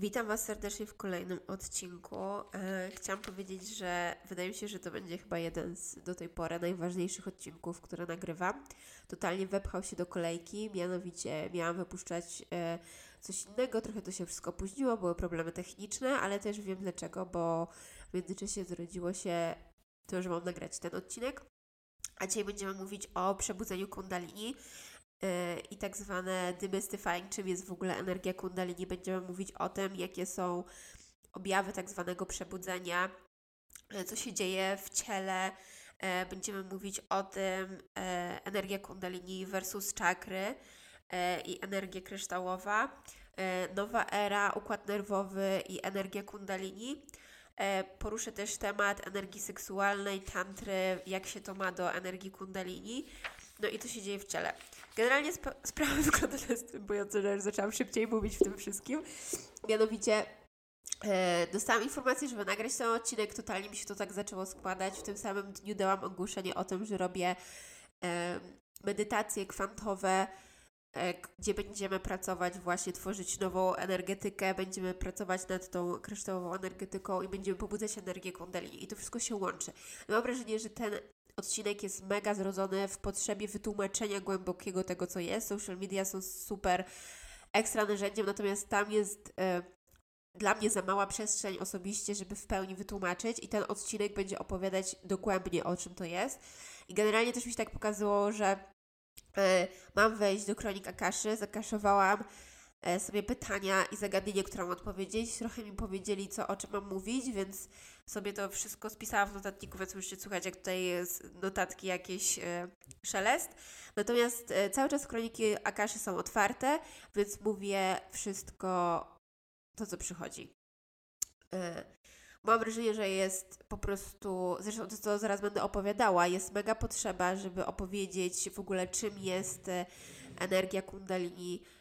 Witam Was serdecznie w kolejnym odcinku. E, chciałam powiedzieć, że wydaje mi się, że to będzie chyba jeden z do tej pory najważniejszych odcinków, które nagrywam. Totalnie wepchał się do kolejki, mianowicie miałam wypuszczać e, coś innego, trochę to się wszystko opóźniło, były problemy techniczne, ale też wiem dlaczego, bo w międzyczasie zrodziło się to, że mam nagrać ten odcinek. A dzisiaj będziemy mówić o przebudzeniu kundalini i tak zwane demystifying, czym jest w ogóle energia kundalini. Będziemy mówić o tym, jakie są objawy tak zwanego przebudzenia, e, co się dzieje w ciele. E, będziemy mówić o tym e, energia kundalini versus czakry i energia kryształowa, nowa era, układ nerwowy i energia kundalini. Poruszę też temat energii seksualnej, tantry, jak się to ma do energii kundalini. No i to się dzieje w ciele. Generalnie sp sprawa wygląda następująco, że zaczęłam szybciej mówić w tym wszystkim. Mianowicie e, dostałam informację, żeby nagrać ten odcinek. Totalnie mi się to tak zaczęło składać. W tym samym dniu dałam ogłoszenie o tym, że robię e, medytacje kwantowe, e, gdzie będziemy pracować, właśnie tworzyć nową energetykę, będziemy pracować nad tą kryształową energetyką i będziemy pobudzać energię kundalini. I to wszystko się łączy. Mam wrażenie, że ten odcinek jest mega zrodzony w potrzebie wytłumaczenia głębokiego tego, co jest. Social media są super ekstra narzędziem, natomiast tam jest e, dla mnie za mała przestrzeń osobiście, żeby w pełni wytłumaczyć i ten odcinek będzie opowiadać dogłębnie o czym to jest. I generalnie też mi się tak pokazało, że e, mam wejść do kronik Akaszy, zakaszowałam sobie pytania i zagadnienie, które mam odpowiedzieć. Trochę mi powiedzieli, co o czym mam mówić, więc sobie to wszystko spisałam w notatniku, więc musicie słuchać, jak tutaj jest notatki jakieś e, szelest. Natomiast e, cały czas kroniki Akaszy są otwarte, więc mówię wszystko to, co przychodzi. E, mam wrażenie, że jest po prostu, zresztą to, co zaraz będę opowiadała, jest mega potrzeba, żeby opowiedzieć w ogóle, czym jest e, energia kundalini, E,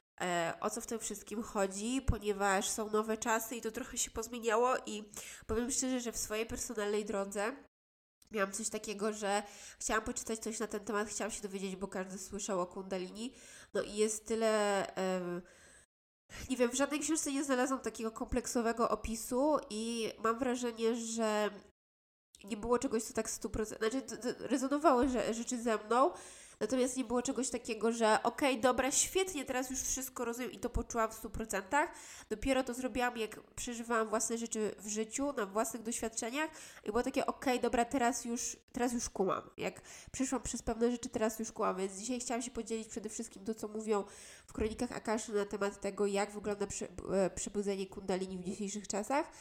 o co w tym wszystkim chodzi, ponieważ są nowe czasy i to trochę się pozmieniało i powiem szczerze, że w swojej personalnej drodze miałam coś takiego, że chciałam poczytać coś na ten temat, chciałam się dowiedzieć, bo każdy słyszał o kundalini, no i jest tyle... Um, nie wiem, w żadnej książce nie znalazłam takiego kompleksowego opisu i mam wrażenie, że nie było czegoś, co tak 100%, znaczy rezonowały rzeczy ze mną, Natomiast nie było czegoś takiego, że okej, okay, dobra, świetnie, teraz już wszystko rozumiem i to poczułam w 100%. Dopiero to zrobiłam, jak przeżywałam własne rzeczy w życiu, na własnych doświadczeniach i było takie okej, okay, dobra, teraz już, teraz już kumam. Jak przeszłam przez pewne rzeczy, teraz już kumam. Więc dzisiaj chciałam się podzielić przede wszystkim to, co mówią w kronikach Akaszy na temat tego, jak wygląda e, przebudzenie kundalini w dzisiejszych czasach.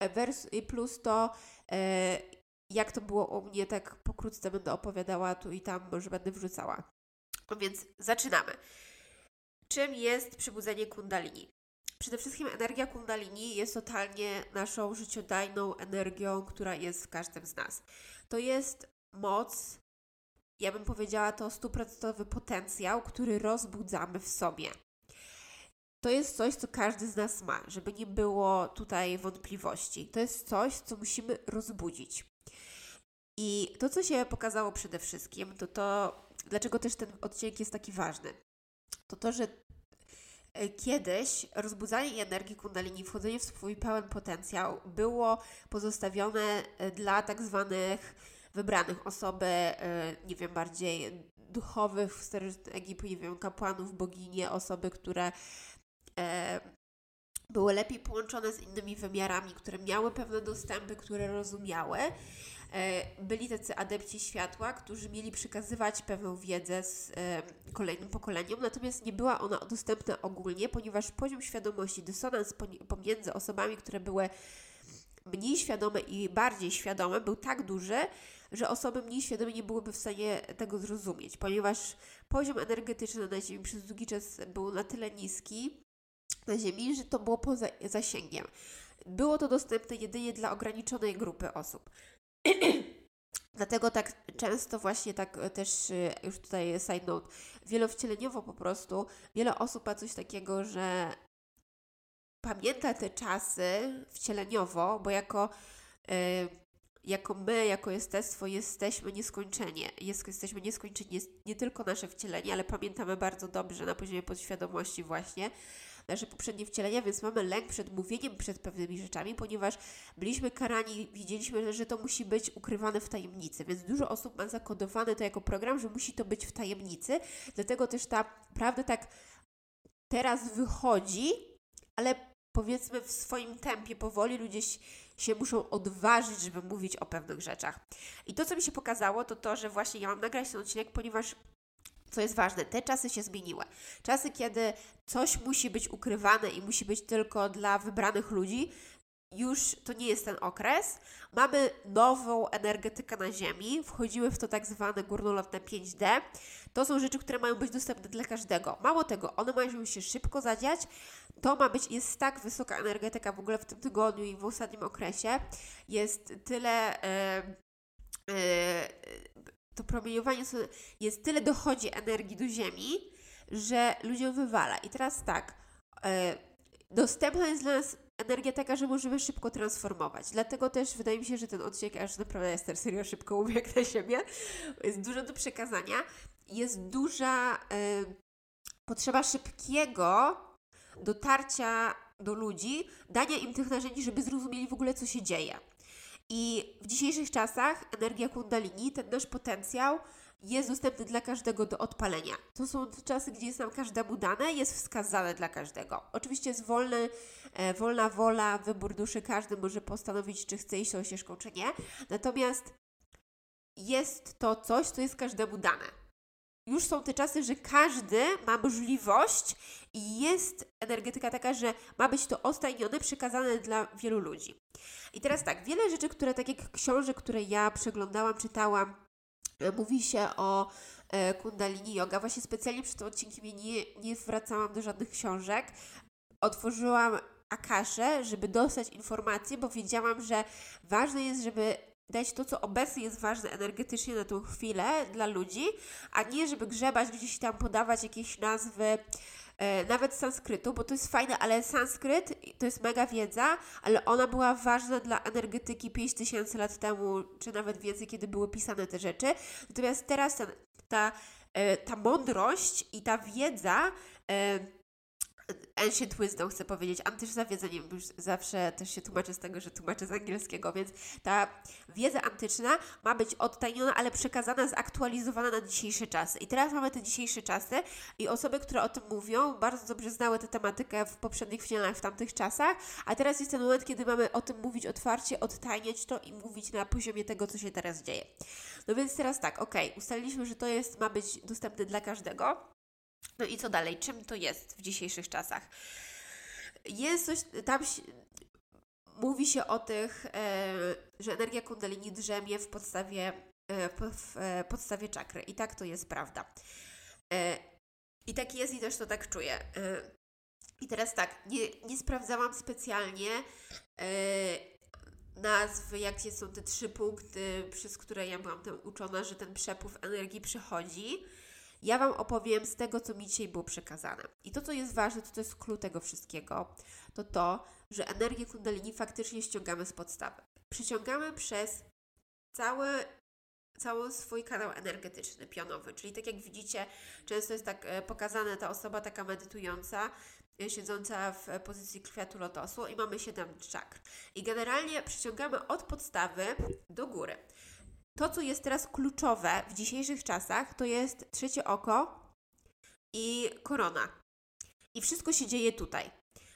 E, Vers, plus to, e, jak to było u mnie, tak pokrótce będę opowiadała tu i tam, może będę wrzucała. No więc zaczynamy. Czym jest przebudzenie kundalini? Przede wszystkim energia kundalini jest totalnie naszą życiodajną energią, która jest w każdym z nas. To jest moc, ja bym powiedziała, to stuprocentowy potencjał, który rozbudzamy w sobie. To jest coś, co każdy z nas ma, żeby nie było tutaj wątpliwości. To jest coś, co musimy rozbudzić. I to, co się pokazało przede wszystkim, to to, dlaczego też ten odcinek jest taki ważny, to to, że e, kiedyś rozbudzanie energii kundalini, wchodzenie w swój pełen potencjał było pozostawione e, dla tak zwanych wybranych osoby, e, nie wiem, bardziej duchowych w Egiptu, nie wiem, kapłanów, boginie, osoby, które były lepiej połączone z innymi wymiarami, które miały pewne dostępy, które rozumiały. E, byli tacy adepci światła, którzy mieli przekazywać pewną wiedzę z e, kolejnym pokoleniom, natomiast nie była ona dostępna ogólnie, ponieważ poziom świadomości, dysonans pomiędzy osobami, które były mniej świadome i bardziej świadome był tak duży, że osoby mniej świadome nie byłyby w stanie tego zrozumieć, ponieważ poziom energetyczny na Ziemi przez długi czas był na tyle niski, na Ziemi, że to było poza zasięgiem. było to dostępne jedynie dla ograniczonej grupy osób. Dlatego tak często właśnie tak e, też, e, już tutaj side note, wielowcieleniowo po prostu wiele osób ma coś takiego, że pamięta te czasy wcieleniowo, bo jako, y, jako my, jako jestestwo jesteśmy nieskończeni. Jest, jesteśmy nieskończeni, nie tylko nasze wcielenie, ale pamiętamy bardzo dobrze na poziomie podświadomości właśnie nasze poprzednie wcielenia, więc mamy lęk przed mówieniem przed pewnymi rzeczami, ponieważ byliśmy karani, widzieliśmy, że to musi być ukrywane w tajemnicy, więc dużo osób ma zakodowane to jako program, że musi to być w tajemnicy, dlatego też ta prawda tak teraz wychodzi, ale powiedzmy w swoim tempie, powoli ludzie się muszą odważyć, żeby mówić o pewnych rzeczach. I to, co mi się pokazało, to to, że właśnie ja mam nagrać ten odcinek, ponieważ co jest ważne, te czasy się zmieniły. Czasy, kiedy coś musi być ukrywane i musi być tylko dla wybranych ludzi, już to nie jest ten okres. Mamy nową energetykę na Ziemi, wchodziły w to tak zwane górnolotne 5D. To są rzeczy, które mają być dostępne dla każdego. Mało tego, one mają się szybko zadziać. To ma być, jest tak wysoka energetyka w ogóle w tym tygodniu i w ostatnim okresie. Jest tyle. Yy, yy, to promieniowanie jest tyle dochodzi energii do Ziemi, że ludziom wywala. I teraz tak, e, dostępna jest dla nas energia taka, że możemy szybko transformować. Dlatego też wydaje mi się, że ten odcinek aż naprawdę jest serio szybko ubiegł na siebie. Jest dużo do przekazania. Jest duża e, potrzeba szybkiego dotarcia do ludzi, dania im tych narzędzi, żeby zrozumieli w ogóle, co się dzieje. I w dzisiejszych czasach energia Kundalini, ten nasz potencjał, jest dostępny dla każdego do odpalenia. To są czasy, gdzie jest nam każdemu dane, jest wskazane dla każdego. Oczywiście jest wolny, e, wolna wola, wybór duszy, każdy może postanowić, czy chce iść tą ścieżką, czy nie. Natomiast jest to coś, co jest każdemu dane. Już są te czasy, że każdy ma możliwość i jest energetyka taka, że ma być to ostajnione, przekazane dla wielu ludzi. I teraz tak, wiele rzeczy, które tak jak książek, które ja przeglądałam, czytałam, e, mówi się o e, Kundalini Yoga. Właśnie specjalnie przed tym odcinkiem nie, nie wracałam do żadnych książek. Otworzyłam Akaszę, żeby dostać informacje, bo wiedziałam, że ważne jest, żeby dać to, co obecnie jest ważne energetycznie na tą chwilę dla ludzi, a nie żeby grzebać gdzieś tam, podawać jakieś nazwy E, nawet sanskrytu, bo to jest fajne, ale sanskryt to jest mega wiedza, ale ona była ważna dla energetyki 5000 lat temu, czy nawet więcej, kiedy były pisane te rzeczy. Natomiast teraz ten, ta, e, ta mądrość i ta wiedza e, ancient wisdom chcę powiedzieć, antyczna wiedza, już zawsze też się tłumaczę z tego, że tłumaczę z angielskiego, więc ta wiedza antyczna ma być odtajniona, ale przekazana, zaktualizowana na dzisiejsze czasy. I teraz mamy te dzisiejsze czasy i osoby, które o tym mówią, bardzo dobrze znały tę tematykę w poprzednich filmach, w tamtych czasach, a teraz jest ten moment, kiedy mamy o tym mówić otwarcie, odtajniać to i mówić na poziomie tego, co się teraz dzieje. No więc teraz tak, ok, ustaliliśmy, że to jest, ma być dostępne dla każdego, no i co dalej? Czym to jest w dzisiejszych czasach? Jest coś, tam mówi się o tych, e, że energia kundalini drzemie w podstawie, e, w e, podstawie czakry. I tak to jest prawda. I tak jest i też to tak czuję. I teraz tak, nie, nie sprawdzałam specjalnie nazwy, jakie są te trzy punkty, przez które ja byłam tam uczona, że ten przepływ energii przychodzi. Ja Wam opowiem z tego, co mi dzisiaj było przekazane. I to, co jest ważne, to, to jest klucz tego wszystkiego, to to, że energię kundalini faktycznie ściągamy z podstawy. Przyciągamy przez cały cały swój kanał energetyczny, pionowy. Czyli tak jak widzicie, często jest tak e, pokazana ta osoba taka medytująca, e, siedząca w pozycji kwiatu lotosu i mamy siedem czakr. I generalnie przyciągamy od podstawy do góry. To, co jest teraz kluczowe w dzisiejszych czasach, to jest trzecie oko i korona. I wszystko się dzieje tutaj.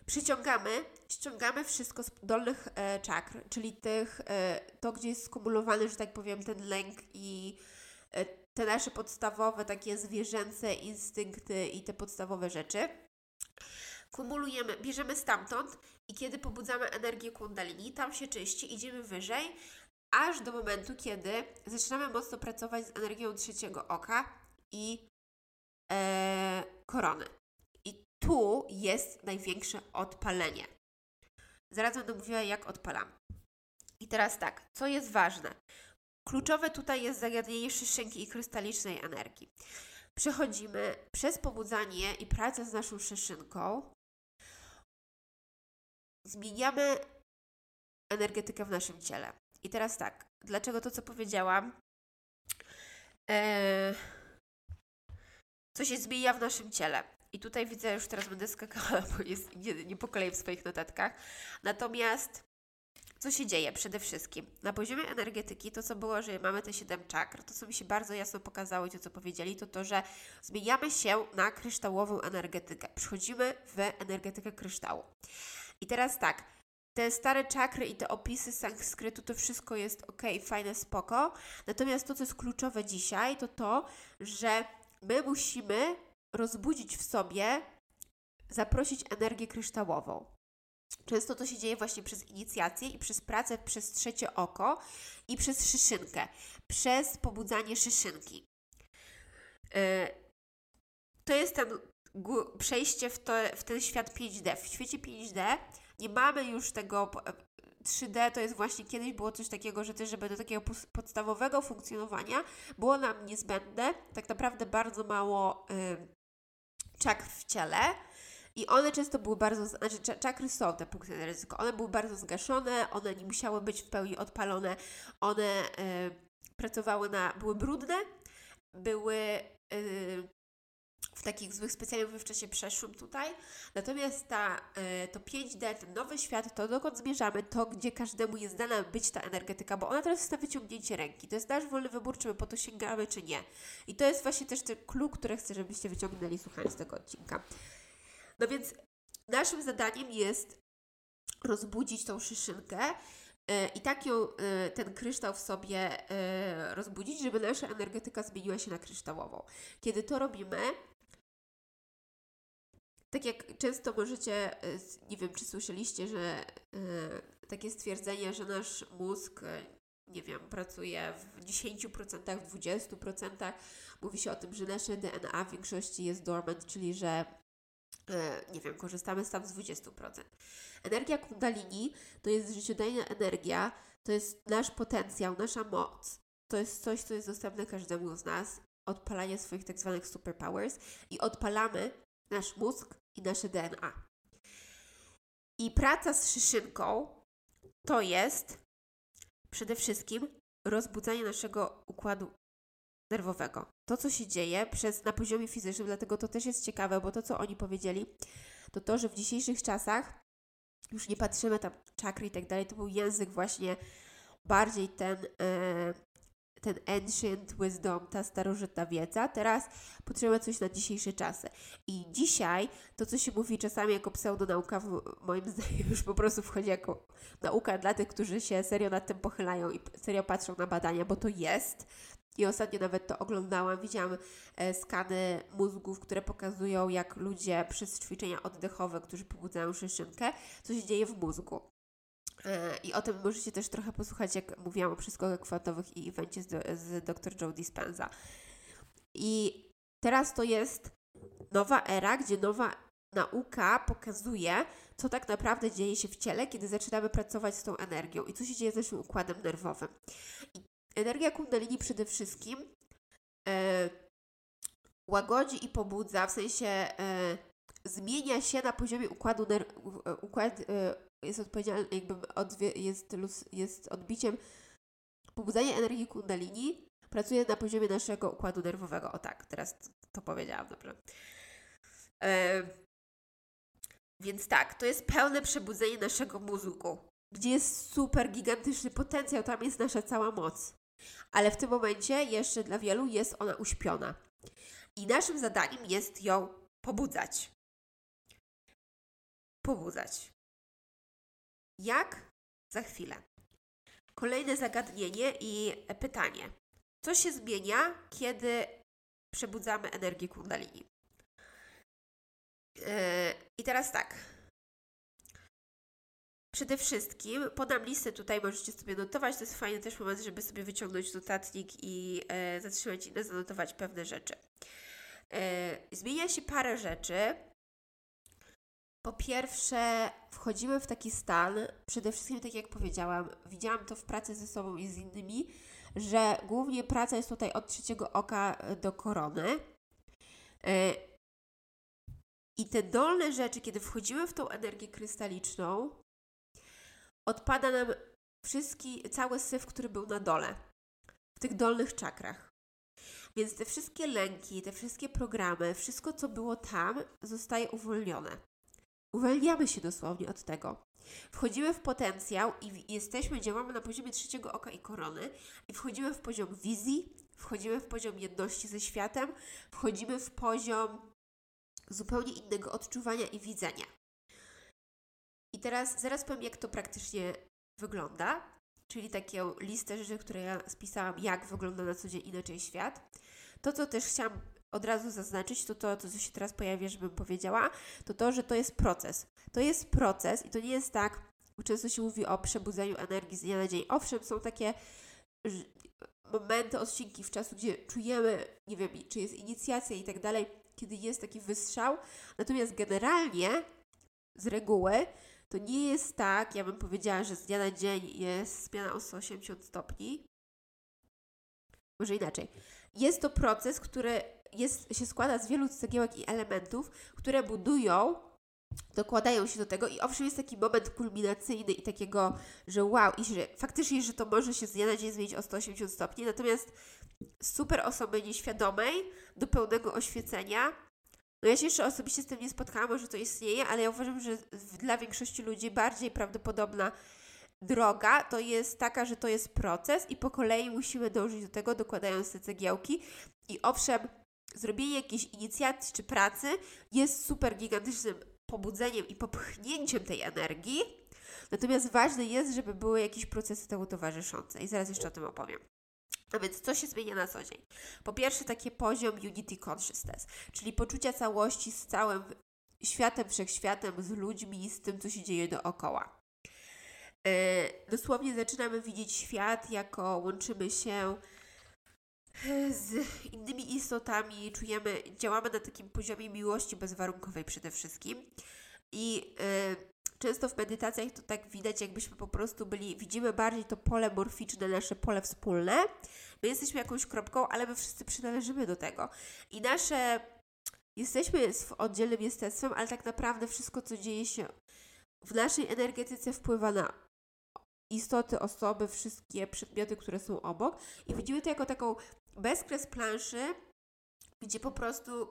Przyciągamy, ściągamy wszystko z dolnych e, czakr, czyli tych, e, to, gdzie jest skumulowany, że tak powiem, ten lęk i e, te nasze podstawowe, takie zwierzęce instynkty i te podstawowe rzeczy. Kumulujemy, bierzemy stamtąd i kiedy pobudzamy energię kundalini, tam się czyści, idziemy wyżej, aż do momentu, kiedy zaczynamy mocno pracować z energią trzeciego oka i e, korony. I tu jest największe odpalenie. Zaraz będę mówiła, jak odpalamy. I teraz tak, co jest ważne? Kluczowe tutaj jest zagadnienie szyszynki i krystalicznej energii. Przechodzimy przez pobudzanie i pracę z naszą szyszynką. Zmieniamy energetykę w naszym ciele. I teraz tak, dlaczego to, co powiedziałam? Eee, co się zmienia w naszym ciele? I tutaj widzę, już teraz będę skakała, bo jest, nie, nie po w swoich notatkach. Natomiast co się dzieje przede wszystkim? Na poziomie energetyki, to co było, że mamy te siedem czakr, to co mi się bardzo jasno pokazało, to co powiedzieli, to to, że zmieniamy się na kryształową energetykę. Przechodzimy w energetykę kryształu. I teraz tak, te stare czakry i te opisy sanskrytu, to wszystko jest ok, fajne, spoko. Natomiast to, co jest kluczowe dzisiaj, to to, że my musimy rozbudzić w sobie, zaprosić energię kryształową. Często to się dzieje właśnie przez inicjację i przez pracę przez trzecie oko i przez szyszynkę, przez pobudzanie szyszynki. Yy, to jest ten przejście w, to, w ten świat 5D. W świecie 5D nie mamy już tego 3D to jest właśnie kiedyś było coś takiego, że też, żeby do takiego podstawowego funkcjonowania było nam niezbędne tak naprawdę bardzo mało y, czakr w ciele. I one często były bardzo, znaczy czakry są te punkty ryzyko, one były bardzo zgaszone, one nie musiały być w pełni odpalone, one y, pracowały na, były brudne, były y, w takich złych specjaliów w czasie przeszłym tutaj. Natomiast ta, y, to 5D, ten nowy świat, to dokąd zmierzamy, to gdzie każdemu jest dana być ta energetyka, bo ona teraz jest na wyciągnięcie ręki. To jest nasz wolny wybór, czy my po to sięgamy, czy nie. I to jest właśnie też ten klucz, który chcę, żebyście wyciągnęli słuchając tego odcinka. No więc naszym zadaniem jest rozbudzić tą szyszynkę y, i tak ją, y, ten kryształ w sobie rozbudzić, żeby nasza energetyka zmieniła się na kryształową. Kiedy to robimy, tak jak często możecie, e, nie wiem, czy słyszeliście, że y, takie stwierdzenie, że nasz mózg, e, nie wiem, pracuje w 10%, w 20%. Mówi się o tym, że nasze DNA w większości jest dormant, czyli że nie wiem, korzystamy z tam z 20%. Energia kundalini to jest życiodajna energia, to jest nasz potencjał, nasza moc. To jest coś, co jest dostępne każdemu z nas. Odpalanie swoich tak zwanych superpowers i odpalamy nasz mózg i nasze DNA. I praca z szyszynką to jest przede wszystkim rozbudzanie naszego układu nerwowego. To, co się dzieje przez, na poziomie fizycznym, dlatego to też jest ciekawe, bo to, co oni powiedzieli, to to, że w dzisiejszych czasach już nie patrzymy tam czakry i tak dalej, to był język właśnie bardziej ten e, ten ancient wisdom, ta starożytna wiedza. Teraz potrzebujemy coś na dzisiejsze czasy. I dzisiaj to, co się mówi czasami jako pseudonauka, moim zdaniem już po prostu wchodzi jako nauka dla tych, którzy się serio nad tym pochylają i serio patrzą na badania, bo to jest. I ostatnio nawet to oglądałam, widziałam e, skany mózgów, które pokazują, jak ludzie przez ćwiczenia oddechowe, którzy pobudzają szyszynkę, co się dzieje w mózgu. E, I o tym możecie też trochę posłuchać, jak mówiłam o przeskokach kwantowych i evencie z, z dr Joe Dispenza. I teraz to jest nowa era, gdzie nowa nauka pokazuje, co tak naprawdę dzieje się w ciele, kiedy zaczynamy pracować z tą energią i co się dzieje z naszym układem nerwowym. I energia kundalini przede wszystkim e, łagodzi i pobudza, w sensie e, zmienia się na poziomie układu, ner- układ, jest odpowiedzialny, jakby odwie, jest, jest odbiciem pobudzania energii kundalini, pracuje na poziomie naszego układu nerwowego. O tak, teraz to, powiedziałam, dobrze. E, więc tak, to jest pełne przebudzenie naszego mózgu, gdzie jest super gigantyczny potencjał, tam jest nasza cała moc. Ale w tym momencie jeszcze dla wielu jest ona uśpiona. I naszym zadaniem jest ją pobudzać. Pobudzać. Jak? Za chwilę. Kolejne zagadnienie i pytanie. Co się zmienia, kiedy przebudzamy energię kundalini? Yy, I teraz tak. Przede wszystkim podam listę tutaj, możecie sobie notować. To jest fajny też moment, żeby sobie wyciągnąć notatnik i e, zatrzymać i zanotować pewne rzeczy. E, zmienia się parę rzeczy Po pierwsze, wchodzimy w taki stan, przede wszystkim, tak jak powiedziałam, widziałam to w pracy ze sobą i z innymi, że głównie praca jest tutaj od trzeciego oka do korony. E, I te dolne rzeczy, kiedy wchodzimy w tą energię krystaliczną, odpada nam wszystki, cały syf, który był na dole, w tych dolnych czakrach. Więc te wszystkie lęki, te wszystkie programy, wszystko co było tam, zostaje uwolnione. Uwalniamy się dosłownie od tego. Wchodzimy w potencjał i jesteśmy, działamy na poziomie trzeciego oka i korony i wchodzimy w poziom wizji, wchodzimy w poziom jedności ze światem, wchodzimy w poziom zupełnie innego odczuwania i widzenia. I teraz zaraz powiem, jak to praktycznie wygląda, czyli taką listę rzeczy, które ja spisałam, jak wygląda na co dzień inaczej świat. To, co też chciałam od razu zaznaczyć, to to, co się teraz pojawia, żebym powiedziała, to to, że to jest proces. To jest proces i to nie jest tak, często się mówi o przebudzeniu energii z dnia na dzień. Owszem, są takie momenty, odcinki w czasu, gdzie czujemy, nie wiem, czy jest inicjacja i tak dalej, kiedy jest taki wystrzał. Natomiast generalnie, z reguły, to nie jest tak, ja bym powiedziała, że z dnia na dzień jest zmiana o 180 stopni. Może inaczej. Jest to proces, który jest, się składa z wielu cegiełek i elementów, które budują, dokładają się do tego i owszem jest taki moment kulminacyjny i takiego, że wow, i że faktycznie, że to może się z dnia na dzień zmienić o 180 stopni, natomiast super osoby nieświadomej do pełnego oświecenia no ja się jeszcze osobiście z tym nie spotkałam, może to istnieje, ale ja uważam, że dla większości ludzi bardziej prawdopodobna droga to jest taka, że to jest proces i po kolei musimy dążyć do tego, dokładając te cegiełki. I owszem, zrobienie jakiejś inicjacji czy pracy jest super gigantycznym pobudzeniem i popchnięciem tej energii. Natomiast ważne jest, żeby były jakieś procesy temu towarzyszące. I zaraz jeszcze o tym opowiem. A więc co się zmienia na co dzień? Po pierwsze, taki poziom Unity Consciousness, czyli poczucia całości z całym światem, wszechświatem, z ludźmi, z tym, co się dzieje dookoła. Yy, dosłownie zaczynamy widzieć świat jako łączymy się e, z innymi istotami, czujemy, działamy na takim poziomie miłości bezwarunkowej przede wszystkim. I yy, często w medytacjach to tak widać, jakbyśmy po prostu byli, widzimy bardziej to pole morficzne, nasze pole wspólne. My jesteśmy jakąś kropką, ale my wszyscy przynależymy do tego. I nasze, jesteśmy oddzielnym jestestwem, ale tak naprawdę wszystko, co dzieje się w naszej energetyce wpływa na istoty, osoby, wszystkie przedmioty, które są obok. I widzimy to jako taką bezkres planszy, gdzie po prostu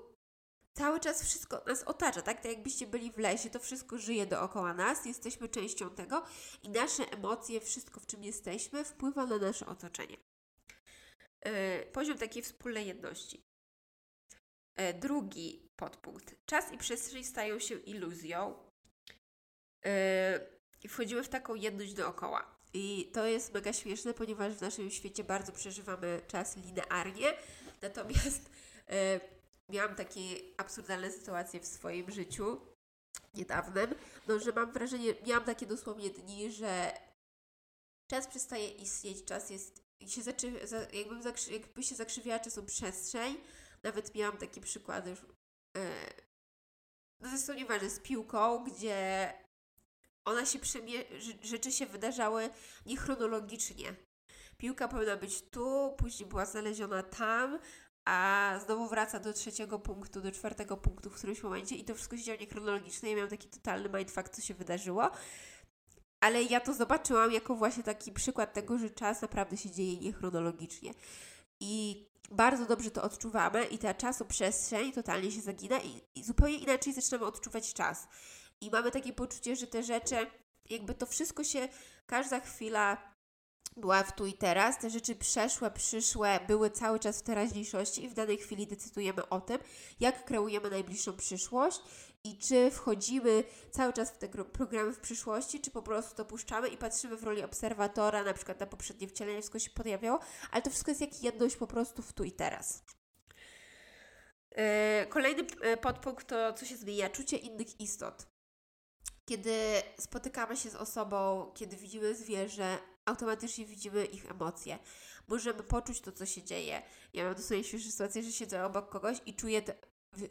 cały czas wszystko nas otacza, tak? Tak jakbyście byli w lesie, to wszystko żyje dookoła nas, jesteśmy częścią tego i nasze emocje, wszystko w czym jesteśmy, wpływa na nasze otoczenie. Yy, poziom takiej wspólnej jedności. Yy, drugi podpunkt. Czas i przestrzeń stają się iluzją yy, i wchodzimy w taką jedność dookoła. I to jest mega śmieszne, ponieważ w naszym świecie bardzo przeżywamy czas linearnie, natomiast miałam takie absurdalne sytuacje w swoim życiu niedawnym, no że mam wrażenie, miałam takie dosłownie dni, że czas przestaje istnieć, czas jest, się zaczy, jakbym zakrzy, jakby się zakrzywiała czasem przestrzeń. Nawet miałam takie przykłady, yy, no zresztą nieważne, z piłką, gdzie ona się rzeczy się wydarzały niechronologicznie. Piłka powinna być tu, później była znaleziona tam, a znowu wraca do trzeciego punktu, do czwartego punktu w którymś momencie i to wszystko się działo niechronologicznie. Ja miałam taki totalny mindfuck, co się wydarzyło. Ale ja to zobaczyłam jako właśnie taki przykład tego, że czas naprawdę się dzieje niechronologicznie. I bardzo dobrze to odczuwamy i ta czasoprzestrzeń totalnie się zagina i, i zupełnie inaczej zaczynamy odczuwać czas. I mamy takie poczucie, że te rzeczy, jakby to wszystko się, każda chwila była w tu i teraz. Te rzeczy przeszłe, przyszłe były cały czas w teraźniejszości i w danej chwili decydujemy o tym, jak kreujemy najbliższą przyszłość i czy wchodzimy cały czas w te programy w przyszłości, czy po prostu to puszczamy i patrzymy w roli obserwatora, na przykład na poprzednie wcielenie, wszystko się pojawiało, ale to wszystko jest jak jedność po prostu w tu i teraz. Yy, kolejny yy, podpunkt to, co się zmienia, czucie innych istot. Kiedy spotykamy się z osobą, kiedy widzimy zwierzę, automatycznie widzimy ich emocje. Możemy poczuć to, co się dzieje. Ja mam dosłownie świeżą sytuację, że siedzę obok kogoś i czuję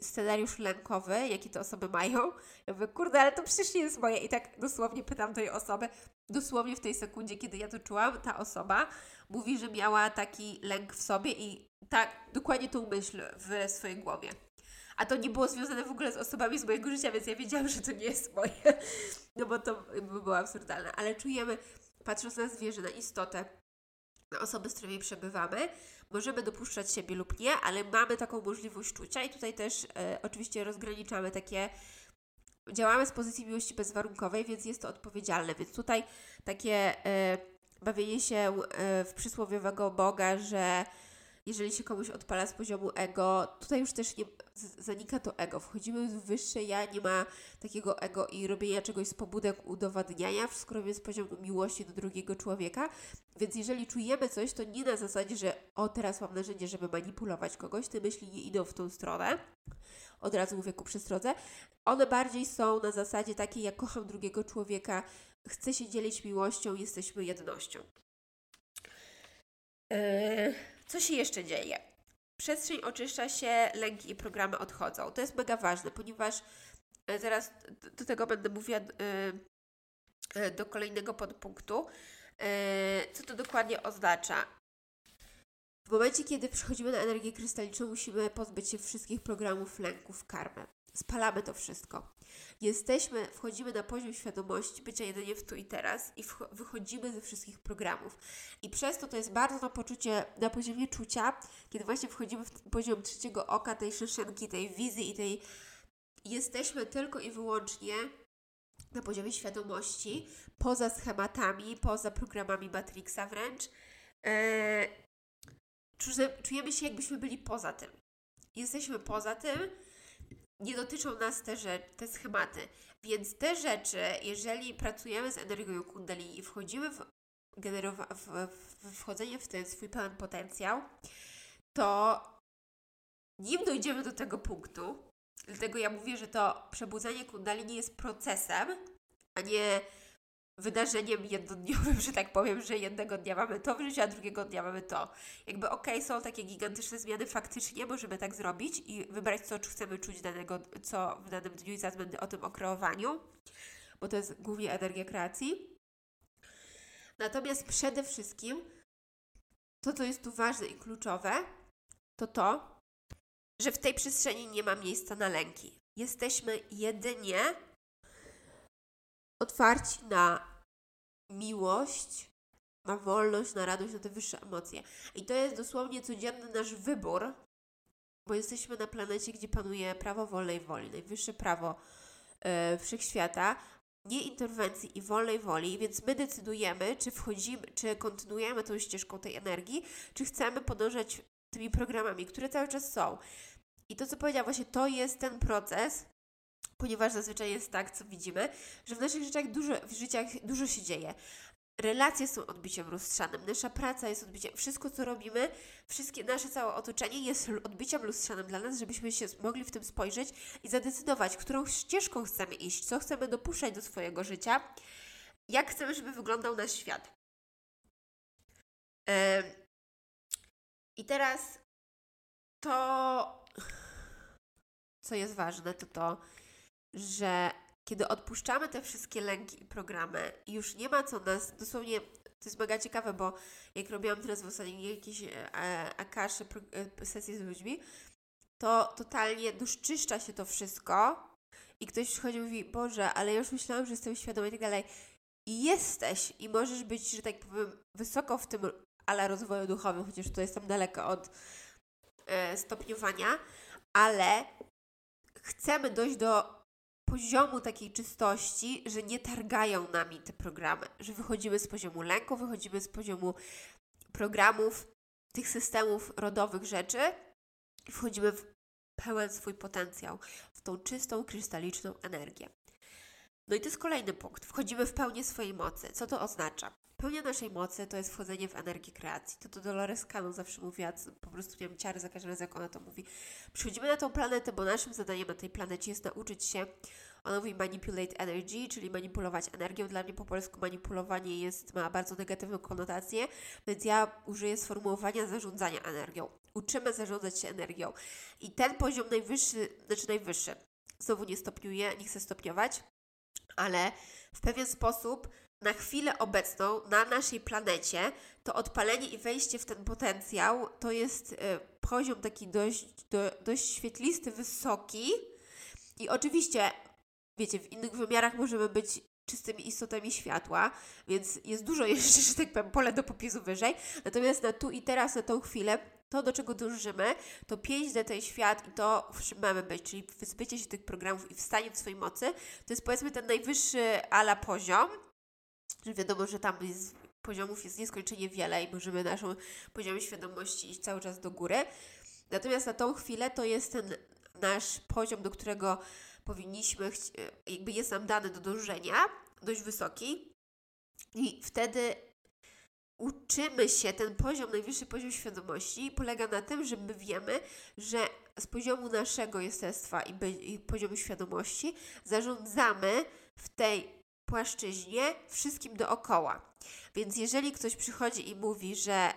scenariusz lękowy, jaki te osoby mają. Ja mówię, kurde, ale to przecież nie jest moje. I tak dosłownie pytam tej osoby, dosłownie w tej sekundzie, kiedy ja to czułam, ta osoba mówi, że miała taki lęk w sobie i tak, dokładnie tą myśl w swojej głowie. A to nie było związane w ogóle z osobami z mojego życia, więc ja wiedziałam, że to nie jest moje. No bo to by było absurdalne. Ale czujemy, patrząc na zwierzę, na istotę, na osoby, z którymi przebywamy, możemy dopuszczać siebie lub nie, ale mamy taką możliwość czucia i tutaj też e, oczywiście rozgraniczamy takie działamy z pozycji miłości bezwarunkowej, więc jest to odpowiedzialne. Więc tutaj takie e, bawienie się e, w przysłowiowego Boga, że jeżeli się komuś odpala z poziomu ego, tutaj już też nie, zanika to ego. Wchodzimy w wyższe ja, nie ma takiego ego i robienia czegoś z pobudek udowadniania, robimy z poziomu miłości do drugiego człowieka. Więc jeżeli czujemy coś, to nie na zasadzie, że o teraz mam narzędzie, żeby manipulować kogoś, te myśli nie idą w tą stronę. Od razu mówię ku przestrodze. One bardziej są na zasadzie takiej, jak kocham drugiego człowieka, chcę się dzielić miłością, jesteśmy jednością. Yy, co się jeszcze dzieje? Przestrzeń oczyszcza się, lęki i programy odchodzą. To jest mega ważne, ponieważ e, zaraz do tego będę mówiła yy, do kolejnego podpunktu. Co to dokładnie oznacza? W momencie, kiedy przechodzimy na energię krystaliczną, musimy pozbyć się wszystkich programów lęków, karmy. Spalamy to wszystko. Jesteśmy, wchodzimy na poziom świadomości bycia jedynie w tu i teraz i wychodzimy ze wszystkich programów. I przez to to jest bardzo na poczucie, na poziomie czucia, kiedy właśnie wchodzimy w poziom trzeciego oka, tej szyszynki, tej wizji i tej... Jesteśmy tylko i wyłącznie na poziomie świadomości, poza schematami, poza programami Matrixa wręcz. Yy, czujemy się, jakbyśmy byli poza tym. Jesteśmy poza tym, nie dotyczą nas te, rzeczy, te schematy. Więc te rzeczy, jeżeli pracujemy z energią kundalini i wchodzimy w, w, w wchodzenie w ten swój pełen potencjał, to nim dojdziemy do tego punktu, dlatego ja mówię, że to przebudzenie kundalini jest procesem, a nie wydarzeniem jednodniowym, że tak powiem, że jednego dnia mamy to w życiu, a drugiego dnia mamy to. Jakby okej, okay, są takie gigantyczne zmiany, faktycznie możemy tak zrobić i wybrać, co chcemy czuć danego, co w danym dniu i zaraz będę o tym okreowaniu, bo to jest głównie energia kreacji. Natomiast przede wszystkim to, co jest tu ważne i kluczowe, to to, że w tej przestrzeni nie ma miejsca na lęki. Jesteśmy jedynie otwarci na miłość, na wolność, na radość, na te wyższe emocje. I to jest dosłownie codzienny nasz wybór, bo jesteśmy na planecie, gdzie panuje prawo wolnej woli, najwyższe prawo yy, wszechświata, nie interwencji i wolnej woli, więc my decydujemy, czy wchodzimy, czy kontynuujemy tą ścieżką tej energii, czy chcemy podążać tymi programami, które cały czas są. I to, co powiedziałam, właśnie to jest ten proces, ponieważ zazwyczaj jest tak, co widzimy, że w naszych życiach dużo, w życiach dużo się dzieje. Relacje są odbiciem lustrzanym, nasza praca jest odbiciem, wszystko co robimy, wszystkie nasze całe otoczenie jest odbiciem lustrzanym dla nas, żebyśmy się mogli w tym spojrzeć i zadecydować, którą ścieżką chcemy iść, co chcemy dopuszczać do swojego życia, jak chcemy, żeby wyglądał nasz świat. I teraz to, co jest ważne, to to, że kiedy odpuszczamy te wszystkie lęki i programy już nie ma co nas, dosłownie to jest mega ciekawe, bo jak robiłam teraz w ostatnich jakieś e, akasze, e, sesje z ludźmi, to totalnie doszczyszcza się to wszystko i ktoś przychodzi i mówi, Boże, ale ja już myślałam, że jestem świadoma i tak dalej. I jesteś i możesz być, że tak powiem, wysoko w tym ale rozwoju duchowym, chociaż to jestem daleko od e, stopniowania, ale chcemy dojść do poziomu takiej czystości, że nie targają nami te programy, że wychodzimy z poziomu lęku, wychodzimy z poziomu programów, tych systemów rodowych rzeczy i wchodzimy w pełen swój potencjał, w tą czystą, krystaliczną energię. No i to jest kolejny punkt. Wchodzimy w pełnię swojej mocy. Co to oznacza? Pełnia naszej mocy to jest wchodzenie w energię kreacji. To to Dolores Cannon zawsze mówiła, po prostu wiem, ciary za każdym razem, jak ona to mówi. Przychodzimy na tą planetę, bo naszym zadaniem na tej planecie jest nauczyć się ona mówi manipulate energy, czyli manipulować energią. Dla mnie po polsku manipulowanie jest, ma bardzo negatywną konotację, więc ja użyję sformułowania zarządzania energią. uczymy zarządzać się energią. I ten poziom najwyższy, znaczy najwyższy, znowu nie stopniuję, nie chcę stopniować, ale w pewien sposób na chwilę obecną na naszej planecie to odpalenie i wejście w ten potencjał to jest y, poziom taki dość, do, dość świetlisty, wysoki. I oczywiście, wiecie, w innych wymiarach możemy być czystymi istotami światła, więc jest dużo jeszcze, że tak powiem, pole do popisu wyżej. Natomiast na tu i teraz, na tą chwilę, to do czego dążymy, to 5D ten świat i to, w czym mamy być, czyli wyzbycie się tych programów i wstanie w swojej mocy, to jest powiedzmy ten najwyższy ala poziom, wiadomo, że tam jest, poziomów jest nieskończenie wiele i możemy naszą poziom świadomości iść cały czas do góry. Natomiast na tą chwilę to jest ten nasz poziom, do którego powinniśmy, jakby jest nam dany do dążenia, dość wysoki. I wtedy uczymy się, ten poziom, najwyższy poziom świadomości polega na tym, że my wiemy, że z poziomu naszego jestestwa i, i poziomu świadomości zarządzamy w tej płaszczyźnie wszystkim dookoła. Więc jeżeli ktoś przychodzi i mówi, że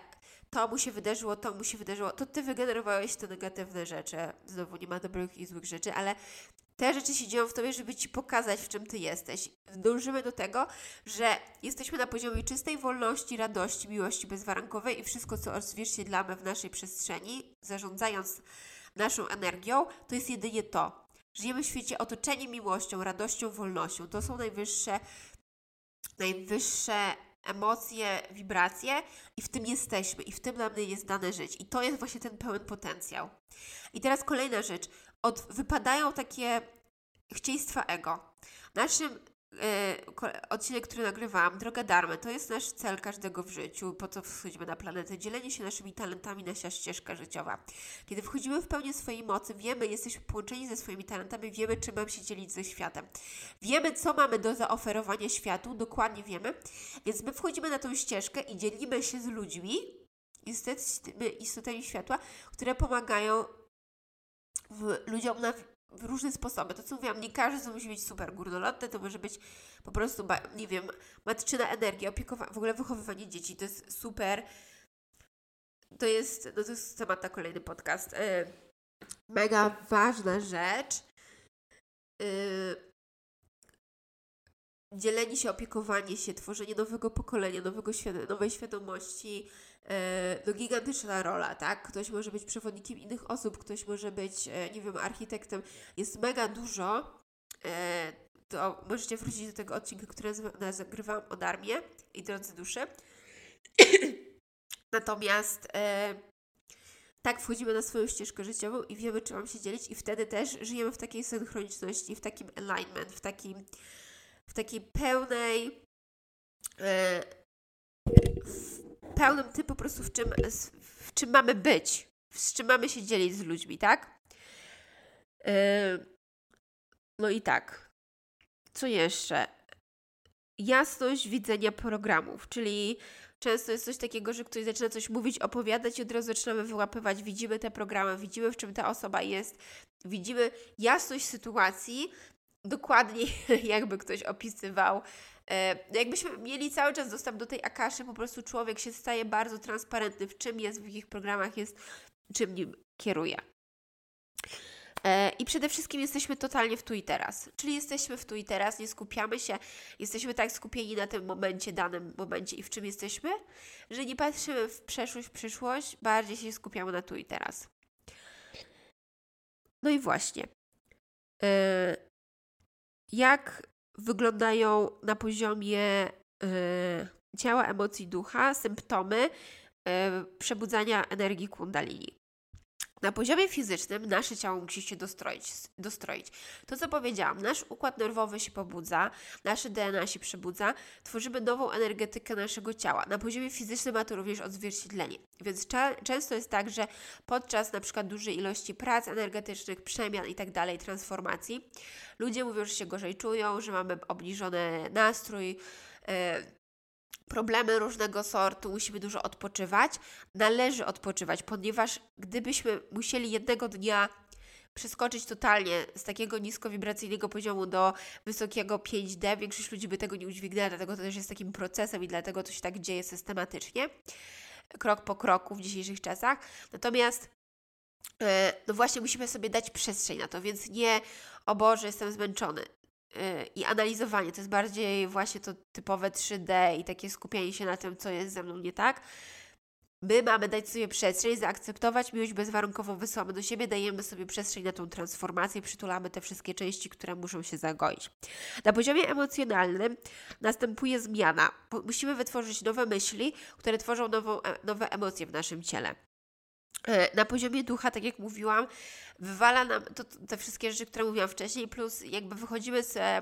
to mu się wydarzyło, to mu się wydarzyło, to ty wygenerowałeś te negatywne rzeczy. Znowu nie ma dobrych i złych rzeczy, ale te rzeczy się dzieją w tobie, żeby ci pokazać, w czym ty jesteś. Dążymy do tego, że jesteśmy na poziomie czystej wolności, radości, miłości bezwarunkowej i wszystko, co odzwierciedlamy w naszej przestrzeni, zarządzając naszą energią, to jest jedynie to. Żyjemy w świecie otoczeni miłością, radością, wolnością. To są najwyższe, najwyższe emocje, wibracje i w tym jesteśmy i w tym nam jest dane żyć. I to jest właśnie ten pełen potencjał. I teraz kolejna rzecz. Od, wypadają takie chcieństwa ego. Naszym odcinek, który nagrywałam, Droga Darmy, to jest nasz cel każdego w życiu, po co wchodzimy na planetę, dzielenie się naszymi talentami, nasza ścieżka życiowa. Kiedy wchodzimy w pełni swojej mocy, wiemy, jesteśmy połączeni ze swoimi talentami, wiemy, czym mamy się dzielić ze światem. Wiemy, co mamy do zaoferowania światu, dokładnie wiemy, więc my wchodzimy na tą ścieżkę i dzielimy się z ludźmi, istotami światła, które pomagają w, ludziom na w różne sposoby. To co mówiłam, nie każdy musi być super górnolotny, to może być po prostu, nie wiem, matczyna energia, opiekowanie, w ogóle wychowywanie dzieci, to jest super. To jest, no to jest temat na kolejny podcast. Yy, mega ważna rzecz. Yy, dzielenie się, opiekowanie się, tworzenie nowego pokolenia, nowego świad nowej świadomości, E, no gigantyczna rola, tak? Ktoś może być przewodnikiem innych osób, ktoś może być, e, nie wiem, architektem. Jest mega dużo. E, to możecie wrócić do tego odcinka, który nagrywałam o Darmie i Drodze Duszy. Natomiast tak wchodzimy na swoją ścieżkę życiową i wiemy, czy mam się dzielić i wtedy też żyjemy w takiej synchroniczności, w takim alignment, w, takim, w takiej pełnej w pełnym tym po prostu w czym, w czym mamy być, z czym mamy się dzielić z ludźmi, tak? Yy, no i tak. Co jeszcze? Jasność widzenia programów, czyli często jest coś takiego, że ktoś zaczyna coś mówić, opowiadać i od razu zaczynamy wyłapywać, widzimy te programy, widzimy w czym ta osoba jest, widzimy jasność sytuacji, dokładnie jakby ktoś opisywał E, jakbyśmy mieli cały czas dostęp do tej akaszy, po prostu człowiek się staje bardzo transparentny, w czym jest, w jakich programach jest, czym nim kieruje. E, I przede wszystkim jesteśmy totalnie w tu i teraz. Czyli jesteśmy w tu i teraz, nie skupiamy się, jesteśmy tak skupieni na tym momencie, danym momencie i w czym jesteśmy, że nie patrzymy w przeszłość, w przyszłość, bardziej się skupiamy na tu i teraz. No i właśnie. E, jak wyglądają na poziomie y, ciała, emocji, ducha symptomy y, przebudzania energii kundalini. Na poziomie fizycznym nasze ciało musi się dostroić, dostroić. To, co powiedziałam, nasz układ nerwowy się pobudza, nasze DNA się przebudza, tworzymy nową energetykę naszego ciała. Na poziomie fizycznym ma to również odzwierciedlenie. Więc często jest tak, że podczas na przykład dużej ilości prac energetycznych, przemian i tak dalej, transformacji, ludzie mówią, że się gorzej czują, że mamy obniżony nastrój, yy, problemy różnego sortu, musimy dużo odpoczywać. Należy odpoczywać, ponieważ gdybyśmy musieli jednego dnia przeskoczyć totalnie z takiego niskowibracyjnego poziomu do wysokiego 5D, większość ludzi by tego nie udźwignęła, dlatego to też jest takim procesem i dlatego to się tak dzieje systematycznie. krok po kroku w dzisiejszych czasach. Natomiast e, no właśnie musimy sobie dać przestrzeń na to, więc nie o Boże, jestem zmęczony. E, I analizowanie to jest bardziej właśnie to typowe 3D i takie skupienie się na tym, co jest ze mną nie tak. My mamy dać sobie przestrzeń, zaakceptować miłość bezwarunkową, wysyłamy do siebie, dajemy sobie przestrzeń na tą transformację, przytulamy te wszystkie części, które muszą się zagoić. Na poziomie emocjonalnym następuje zmiana. Musimy wytworzyć nowe myśli, które tworzą nową, e, nowe emocje w naszym ciele. E, na poziomie ducha, tak jak mówiłam, wywala nam to, te wszystkie rzeczy, które mówiłam wcześniej, plus jakby wychodzimy z e,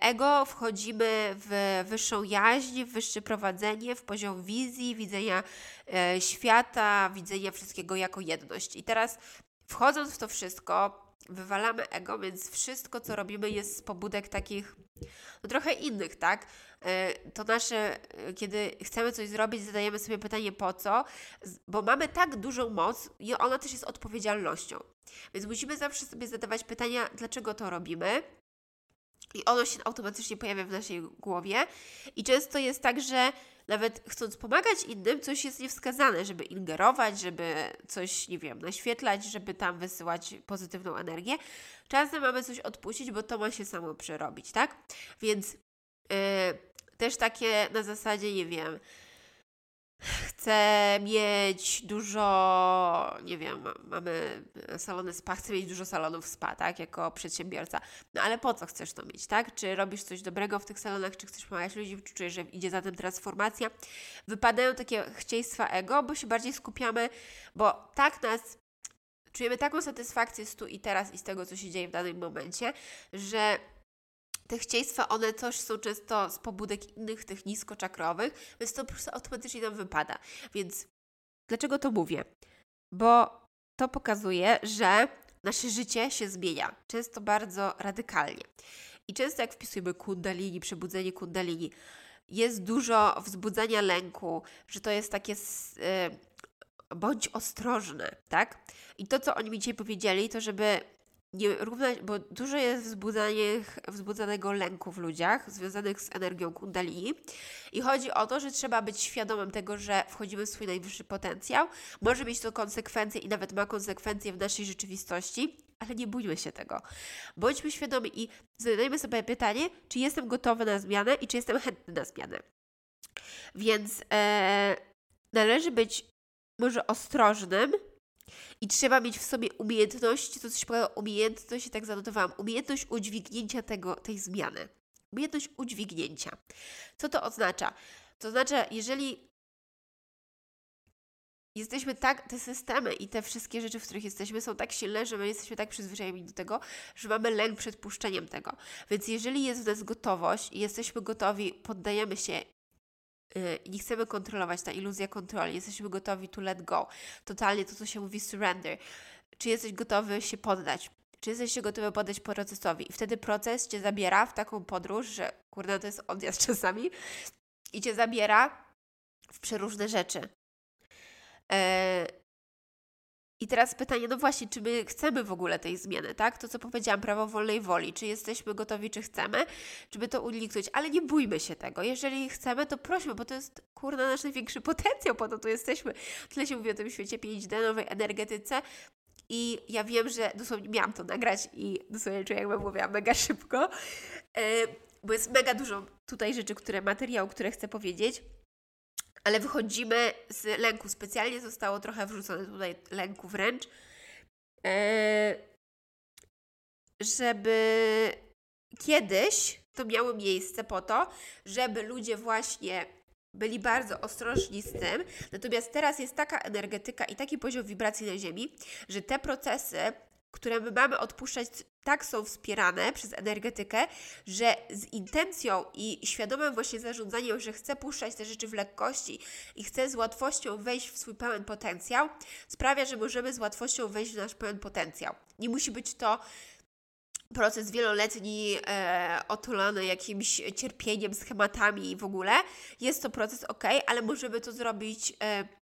ego, wchodzimy w wyższą jaźń, w wyższe prowadzenie, w poziom wizji, widzenia e, świata, widzenia wszystkiego jako jedność. I teraz wchodząc w to wszystko, wywalamy ego, więc wszystko, co robimy, jest z pobudek takich no, trochę innych, tak? E, to nasze, e, kiedy chcemy coś zrobić, zadajemy sobie pytanie po co, bo mamy tak dużą moc i ona też jest odpowiedzialnością. Więc musimy zawsze sobie zadawać pytania, dlaczego to robimy. I ono się automatycznie pojawia w naszej głowie. I często jest tak, że nawet chcąc pomagać innym, coś jest niewskazane, żeby ingerować, żeby coś, nie wiem, naświetlać, żeby tam wysyłać pozytywną energię. Czasem mamy coś odpuścić, bo to ma się samo przerobić, tak? Więc yy, też takie na zasadzie, nie wiem, chcę mieć dużo, nie wiem, mamy salony spa, chcę mieć dużo salonów spa, tak, jako przedsiębiorca. No ale po co chcesz to mieć, tak? Czy robisz coś dobrego w tych salonach, czy chcesz pomagać ludziom, czy czujesz, że idzie za tym transformacja? Wypadają takie chcieństwa ego, bo się bardziej skupiamy, bo tak nas czujemy taką satysfakcję z tu i teraz i z tego, co się dzieje w danym momencie, że te chcieństwa, one też są często z pobudek innych, tych niskoczakrowych, więc to po prostu automatycznie nam wypada. Więc dlaczego to mówię? Bo to pokazuje, że nasze życie się zmienia, często bardzo radykalnie. I często jak wpisujemy kundalini, przebudzenie kundalini, jest dużo wzbudzania lęku, że to jest takie yy, bądź ostrożny, tak? I to, co oni mi dzisiaj powiedzieli, to żeby nie równać, bo dużo jest wzbudzanego lęku w ludziach związanych z energią kundalini i chodzi o to, że trzeba być świadomym tego, że wchodzimy w swój najwyższy potencjał. Może mieć to konsekwencje i nawet ma konsekwencje w naszej rzeczywistości, ale nie bójmy się tego. Bądźmy świadomi i zadajmy sobie pytanie, czy jestem gotowy na zmianę i czy jestem chętny na zmianę. Więc e, należy być może ostrożnym, i trzeba mieć w sobie umiejętność, to coś powiedziała umiejętność, i tak zanotowałam, umiejętność udźwignięcia tego, tej zmiany. Umiejętność udźwignięcia. Co to oznacza? To oznacza, jeżeli jesteśmy tak, te systemy i te wszystkie rzeczy, w których jesteśmy, są tak silne, że my jesteśmy tak przyzwyczajeni do tego, że mamy lęk przed puszczeniem tego. Więc jeżeli jest w nas gotowość i jesteśmy gotowi, poddajemy się Y, nie chcemy kontrolować, ta iluzja kontroli, jesteśmy gotowi to let go. Totalnie to, co się mówi surrender. Czy jesteś gotowy się poddać? Czy jesteś gotowy poddać procesowi? I wtedy proces Cię zabiera w taką podróż, że kurde, to jest odjazd czasami i Cię zabiera w przeróżne rzeczy. Yy, i teraz pytanie, no właśnie, czy my chcemy w ogóle tej zmiany, tak? To, co powiedziałam, prawo wolnej woli. Czy jesteśmy gotowi, czy chcemy, żeby to uniknąć? Ale nie bójmy się tego. Jeżeli chcemy, to prośmy, bo to jest, kurna, nasz największy potencjał, po to tu jesteśmy. Tyle się mówi o tym świecie 5D, nowej energetyce. I ja wiem, że dosłownie miałam to nagrać i dosłownie czuję, jakbym mówiła mega szybko, yy, bo jest mega dużo tutaj rzeczy, które, materiału, które chcę powiedzieć ale wychodzimy z lęku. Specjalnie zostało trochę wrzucone tutaj lęku wręcz, e, żeby kiedyś to miało miejsce po to, żeby ludzie właśnie byli bardzo ostrożni z tym. Natomiast teraz jest taka energetyka i taki poziom wibracji na Ziemi, że te procesy które my mamy odpuszczać, tak są wspierane przez energetykę, że z intencją i świadomym właśnie zarządzaniem, że chcę puszczać te rzeczy w lekkości i chcę z łatwością wejść w swój pełen potencjał, sprawia, że możemy z łatwością wejść w nasz pełen potencjał. Nie musi być to proces wieloletni e, otulany jakimś cierpieniem, schematami i w ogóle. Jest to proces ok, ale możemy to zrobić e,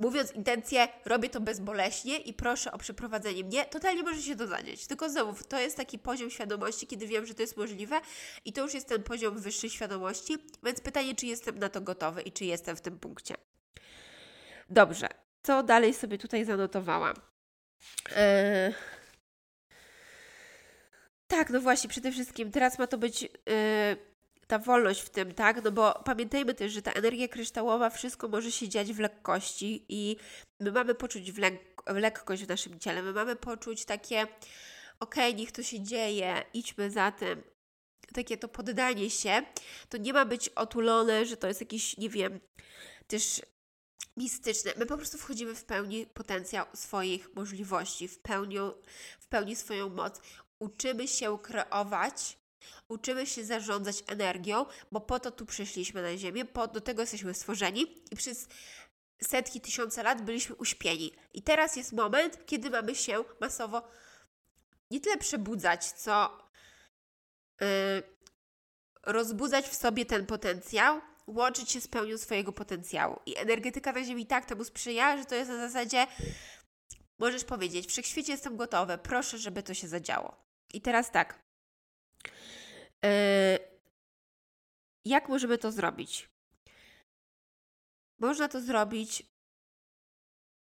mówiąc intencję, robię to bezboleśnie i proszę o przeprowadzenie mnie, totalnie może się to zadzieć. Tylko znowu, to jest taki poziom świadomości, kiedy wiem, że to jest możliwe i to już jest ten poziom wyższej świadomości, więc pytanie, czy jestem na to gotowy i czy jestem w tym punkcie. Dobrze, co dalej sobie tutaj zanotowałam? Eee... Tak, no właśnie, przede wszystkim teraz ma to być yy, ta wolność w tym, tak? No bo pamiętajmy też, że ta energia kryształowa, wszystko może się dziać w lekkości i my mamy poczuć w, lek w lekkość w naszym ciele, my mamy poczuć takie, okej, okay, niech to się dzieje, idźmy za tym, takie to poddanie się, to nie ma być otulone, że to jest jakiś, nie wiem, też mistyczne. My po prostu wchodzimy w pełni potencjał swoich możliwości, w pełni, w pełni swoją moc. Uczymy się kreować, uczymy się zarządzać energią, bo po to tu przyszliśmy na Ziemię, po, do tego jesteśmy stworzeni i przez setki, tysiące lat byliśmy uśpieni. I teraz jest moment, kiedy mamy się masowo nie tyle przebudzać, co yy, rozbudzać w sobie ten potencjał, łączyć się z pełnią swojego potencjału. I energetyka na Ziemi tak temu sprzyja, że to jest na zasadzie możesz powiedzieć, wszechświecie jestem gotowy, proszę, żeby to się zadziało. I teraz tak. Yy, jak możemy to zrobić? Można to zrobić,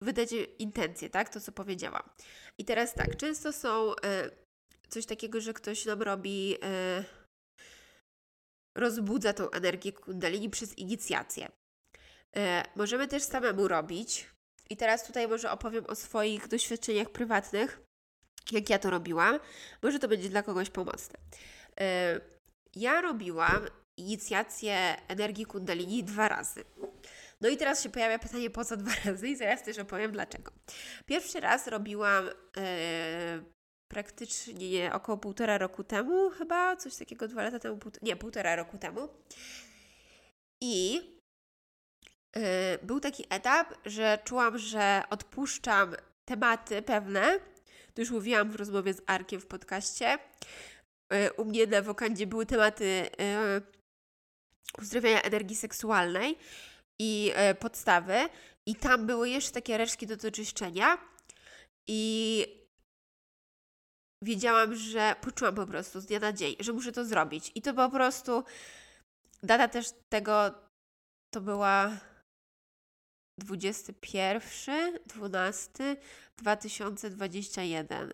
wydać intencje, tak? To, co powiedziałam. I teraz tak, często są yy, coś takiego, że ktoś nam robi, yy, rozbudza tą energię kundalini przez inicjację. Możemy też samemu robić. I teraz tutaj może opowiem o swoich doświadczeniach prywatnych jak ja to robiłam. Może to będzie dla kogoś pomocne. E, ja robiłam inicjację energii kundalini dwa razy. No i teraz się pojawia pytanie, po co dwa razy? I zaraz też opowiem dlaczego. Pierwszy raz robiłam e, praktycznie około półtora roku temu, chyba coś takiego, dwa lata temu, nie, półtora roku temu. I e, był taki etap, że czułam, że odpuszczam tematy pewne, to już mówiłam w rozmowie z Arkiem w podcaście. E, u mnie na wokandzie były tematy e, uzdrowienia energii seksualnej i e, podstawy. I tam były jeszcze takie resztki do doczyszczenia. I wiedziałam, że poczułam po prostu z dnia na dzień, że muszę to zrobić. I to po prostu data też tego to była 21, 12, 2021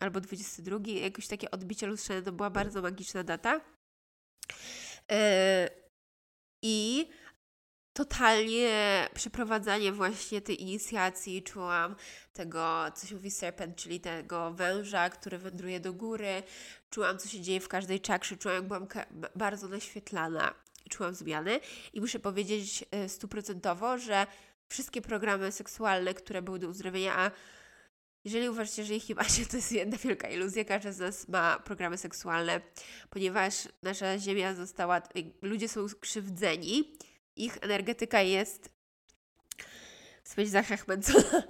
albo 22, jakoś takie odbicie lustrzane, to była bardzo magiczna data. Yy, I totalnie przeprowadzanie właśnie tej inicjacji czułam tego, co się mówi serpent, czyli tego węża, który wędruje do góry. Czułam, co się dzieje w każdej czakrze, czułam, jak byłam bardzo naświetlana czułam zmiany i muszę powiedzieć e, stuprocentowo, że wszystkie programy seksualne, które były do uzdrowienia, a jeżeli uważacie, że ich nie macie, to jest jedna wielka iluzja. Każdy z nas ma programy seksualne, ponieważ nasza Ziemia została, ludzie są krzywdzeni, ich energetyka jest być zachachmęcona.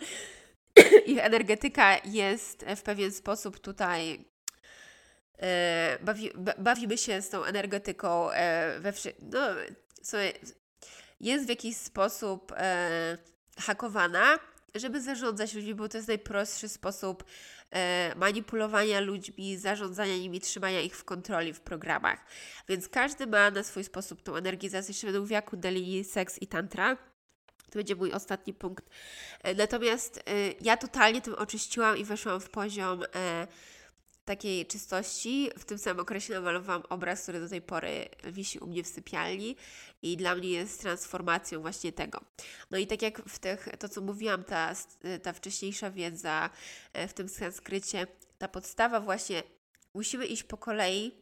ich energetyka jest w pewien sposób tutaj E, bawi, bawimy się z tą energetyką e, we no, jest w jakiś sposób e, hakowana, żeby zarządzać ludźmi, bo to jest najprostszy sposób manipulowania ludźmi, zarządzania nimi, trzymania ich w kontroli w programach. Więc każdy ma na swój sposób tą energię. Zaraz jeszcze będę mówiła kundalini, seks i tantra. To będzie mój ostatni punkt. Natomiast ja totalnie tym oczyściłam i weszłam w poziom takiej czystości. W tym samym okresie namalowałam obraz, który do tej pory wisi u mnie w sypialni i dla mnie jest transformacją właśnie tego. No i tak jak w tych, to co mówiłam, ta, ta wcześniejsza wiedza e, w tym sanskrycie, ta podstawa właśnie, musimy iść po kolei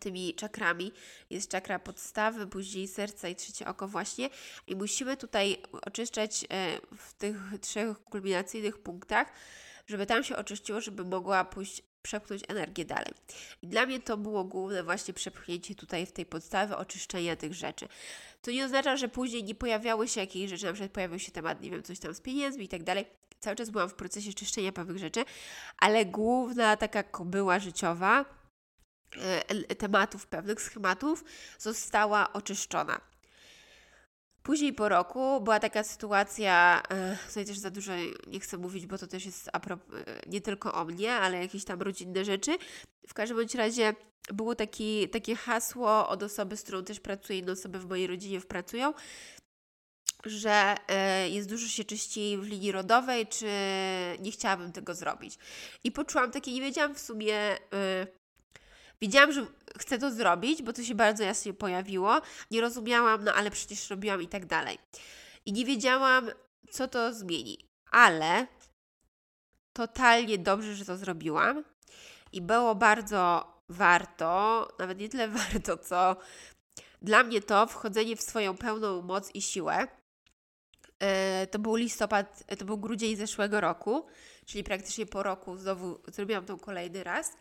tymi czakrami. Jest czakra podstawy, później serca i trzecie oko właśnie. I musimy tutaj oczyszczać e, w tych trzech kulminacyjnych punktach, żeby tam się oczyściło, żeby mogła pójść przepchnąć energię dalej. I dla mnie to było główne właśnie przepchnięcie tutaj w tej podstawie oczyszczenia tych rzeczy. To nie oznacza, że później nie pojawiały się jakieś rzeczy, na przykład pojawił się temat, nie wiem, coś tam z pieniędzmi i tak dalej. Cały czas byłam w procesie czyszczenia pewnych rzeczy, ale główna taka kobyła życiowa, e, tematów, pewnych schematów została oczyszczona. Później po roku była taka sytuacja, e, tutaj też za dużo nie chcę mówić, bo to też jest e, nie tylko o mnie, ale jakieś tam rodzinne rzeczy. W każdym bądź razie było taki, takie hasło od osoby, z którą też pracuję, inne osoby w mojej rodzinie pracują, że e, jest dużo się czyści w linii rodowej, czy nie chciałabym tego zrobić. I poczułam takie, nie wiedziałam w sumie, wiedziałam, że chcę to zrobić, bo to się bardzo jasnie pojawiło. Nie rozumiałam, no ale przecież robiłam i tak dalej. I nie wiedziałam, co to zmieni. Ale totalnie dobrze, że to zrobiłam. I było bardzo warto, nawet nie tyle warto, co dla mnie to wchodzenie w swoją pełną moc i siłę. E, to był listopad, to był grudzień zeszłego roku, czyli praktycznie po roku znowu zrobiłam to kolejny raz.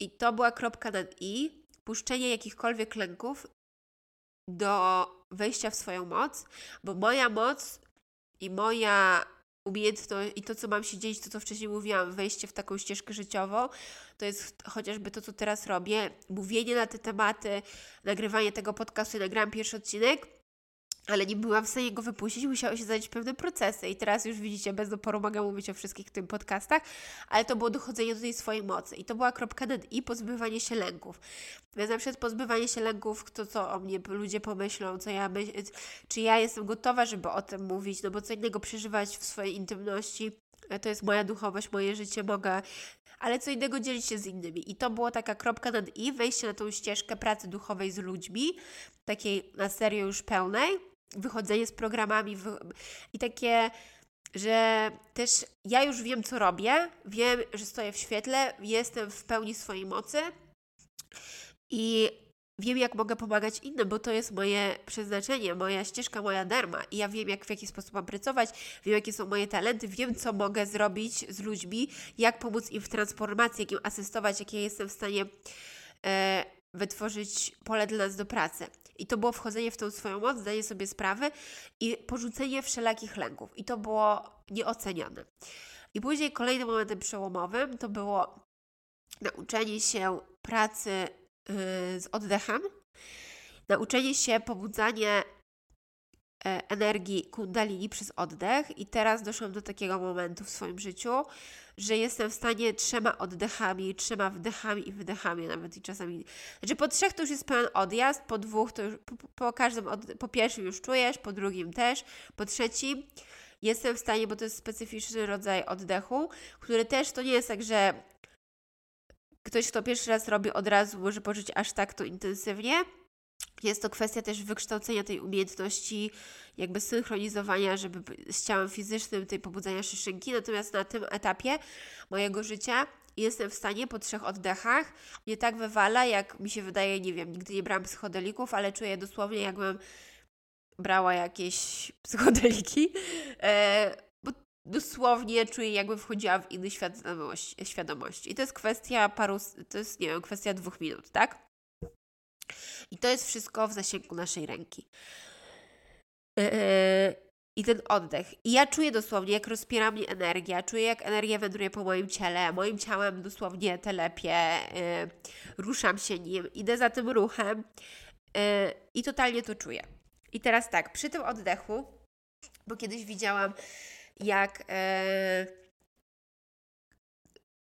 I to była kropka nad i, puszczenie jakichkolwiek lęków do wejścia w swoją moc, bo moja moc i moja umiejętność i to, co mam się dzielić, to co wcześniej mówiłam, wejście w taką ścieżkę życiową, to jest chociażby to, co teraz robię, mówienie na te tematy, nagrywanie tego podcastu, nagrałam pierwszy odcinek, ale nie byłam w stanie go wypuścić, musiały się zadać pewne procesy i teraz już widzicie, bez oporu mogę mówić o wszystkich tym podcastach, ale to było dochodzenie do tej swojej mocy i to była kropka nad i pozbywanie się lęków. Więc na przykład pozbywanie się lęków, to co o mnie ludzie pomyślą, co ja myślę, czy ja jestem gotowa, żeby o tym mówić, no bo co innego przeżywać w swojej intymności, to jest moja duchowość, moje życie, mogę ale co innego dzielić się z innymi. I to była taka kropka nad i, wejście na tą ścieżkę pracy duchowej z ludźmi, takiej na serio już pełnej, wychodzenie z programami i takie, że też ja już wiem, co robię, wiem, że stoję w świetle, jestem w pełni swojej mocy i wiem, jak mogę pomagać innym, bo to jest moje przeznaczenie, moja ścieżka, moja darma. I ja wiem, jak w jaki sposób mam pracować, wiem, jakie są moje talenty, wiem, co mogę zrobić z ludźmi, jak pomóc im w transformacji, jak im asystować, jakie jestem w stanie e, wytworzyć pole dla nas do pracy. I to było wchodzenie w tą swoją moc, zdanie sobie sprawy i porzucenie wszelakich lęków. I to było nieocenione. I później kolejnym momentem przełomowym to było nauczenie się pracy yy, z oddechem, nauczenie się pobudzanie e, energii kundalini przez oddech i teraz doszłam do takiego momentu w swoim życiu, że jestem w stanie trzema oddechami, trzema wdechami i wydechami nawet i czasami. Znaczy po trzech to już jest pełen odjazd, po dwóch to już, po, po każdym, od, po pierwszym już czujesz, po drugim też, po trzecim jestem w stanie, bo to jest specyficzny rodzaj oddechu, który też to nie jest tak, że ktoś, kto pierwszy raz robi od razu może poczuć aż tak to intensywnie, jest to kwestia też wykształcenia tej umiejętności, jakby synchronizowania, żeby z ciałem fizycznym, tej pobudzania szyszynki. Natomiast na tym etapie mojego życia jestem w stanie po trzech oddechach, nie tak wywala, jak mi się wydaje, nie wiem, nigdy nie brałam psychodelików, ale czuję dosłownie, jakbym brała jakieś psychodeliki, e, bo dosłownie czuję, jakbym wchodziła w inny świat świadomości. I to jest kwestia paru, to jest, nie wiem, kwestia dwóch minut, tak? I to jest wszystko w zasięgu naszej ręki. Yy, I ten oddech. I ja czuję dosłownie, jak rozpiera mnie energia, czuję, jak energia wędruje po moim ciele, moim ciałem dosłownie telepie, yy, ruszam się nim, idę za tym ruchem yy, i totalnie to czuję. I teraz tak, przy tym oddechu, bo kiedyś widziałam, jak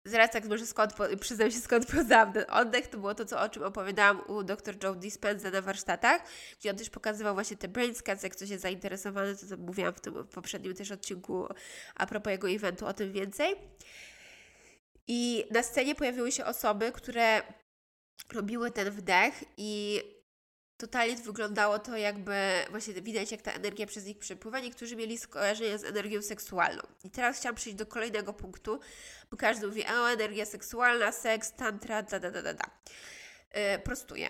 Zaraz tak może skąd, przyznam się skąd poznałam ten oddech, to było to, co, o czym opowiadałam u dr Joe Dispenza na warsztatach, gdzie on też pokazywał właśnie te brain scans, jak ktoś jest zainteresowany, to, to mówiłam w tym poprzednim też odcinku a propos jego eventu o tym więcej. I na scenie pojawiły się osoby, które robiły ten wdech i totalnie wyglądało to jakby, właśnie widać jak ta energia przez nich przepływa. Niektórzy mieli skojarzenia z energią seksualną. I teraz chciałam przejść do kolejnego punktu, bo każdy mówi, o, energia seksualna, seks, tantra, da, da, da, da, da. Yy, prostuję.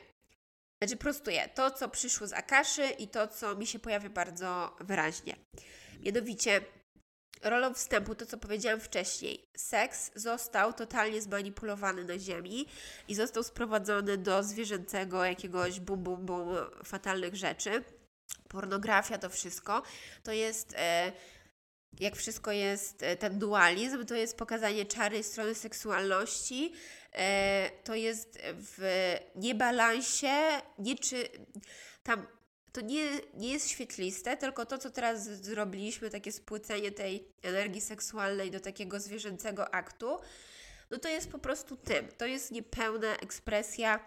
Znaczy prostuję to, co przyszło z Akaszy i to, co mi się pojawia bardzo wyraźnie. Mianowicie rolą wstępu, to co powiedziałam wcześniej, seks został totalnie zmanipulowany na Ziemi i został sprowadzony do zwierzęcego jakiegoś bum, bum, bum fatalnych rzeczy. Pornografia, to wszystko, to jest. E, jak wszystko jest, e, ten dualizm, to jest pokazanie czarnej strony seksualności, e, to jest w niebalansie, nie czy tam to nie, nie jest świetliste, tylko to, co teraz zrobiliśmy, takie spłycenie tej energii seksualnej do takiego zwierzęcego aktu, no to jest po prostu tym. To jest niepełna ekspresja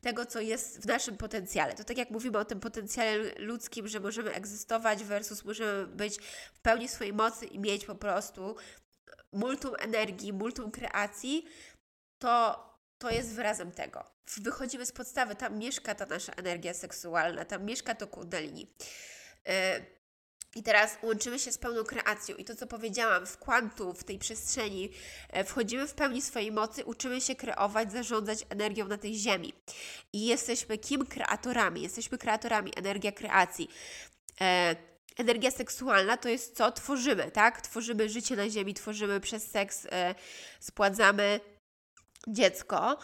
tego, co jest w naszym potencjale. To tak jak mówimy o tym potencjale ludzkim, że możemy egzystować versus możemy być w pełni swojej mocy i mieć po prostu multum energii, multum kreacji, to to jest wyrazem tego. Wychodzimy z podstawy, tam mieszka ta nasza energia seksualna, tam mieszka to kundalini. Yy, i teraz łączymy się z pełną kreacją. I to, co powiedziałam, w kwantu, w tej przestrzeni, e, wchodzimy w pełni swojej mocy, uczymy się kreować, zarządzać energią na tej ziemi. I jesteśmy kim? Kreatorami. Jesteśmy kreatorami, energia kreacji. E, energia seksualna to jest co? Tworzymy, tak? Tworzymy życie na ziemi, tworzymy przez seks, e, spładzamy dziecko.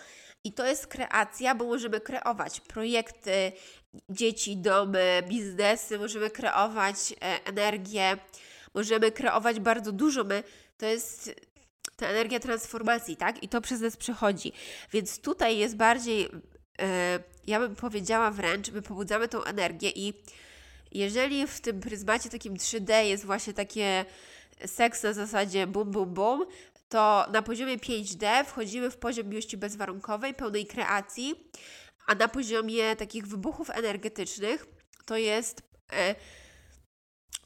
I to jest kreacja, bo możemy kreować projekty, dzieci, domy, biznesy, możemy kreować e, energię, możemy kreować bardzo dużo. My, to jest ta energia transformacji, tak? I to przez nas przychodzi. Więc tutaj jest bardziej, e, ja bym powiedziała wręcz, my pobudzamy tą energię i jeżeli w tym pryzmacie takim 3D jest właśnie takie seks na zasadzie bum, bum, bum, to na poziomie 5D wchodzimy w poziom miłości bezwarunkowej, pełnej kreacji, a na poziomie takich wybuchów energetycznych to jest e,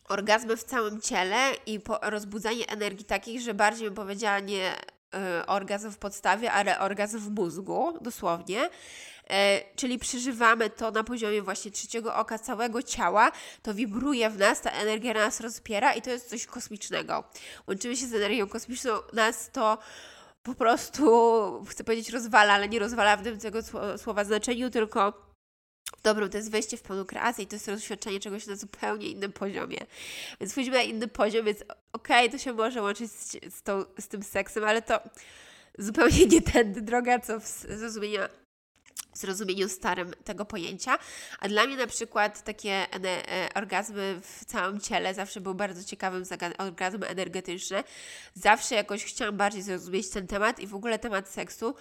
orgazmy w całym ciele i po, rozbudzanie energii takich, że bardziej bym powiedziała nie e, orgazm w podstawie, ale orgazm w mózgu, dosłownie. E, czyli przeżywamy to na poziomie właśnie trzeciego oka całego ciała, to wibruje w nas, ta energia nas rozpiera i to jest coś kosmicznego. Łączymy się z energią kosmiczną, nas to po prostu, chcę powiedzieć rozwala, ale nie rozwala w tym tego słowa znaczeniu, tylko dobrym to jest wejście w pełną kreację i to jest doświadczenie czegoś na zupełnie innym poziomie. Więc wchodzimy na inny poziom, więc okej, okay, to się może łączyć z, z, tą, z tym seksem, ale to zupełnie nie tędy droga, co w zrozumieniu zrozumieniu starym tego pojęcia. A dla mnie na przykład takie e, orgazmy w całym ciele zawsze był bardzo ciekawym orgazmem energetyczny. Zawsze jakoś chciałam bardziej zrozumieć ten temat i w ogóle temat seksu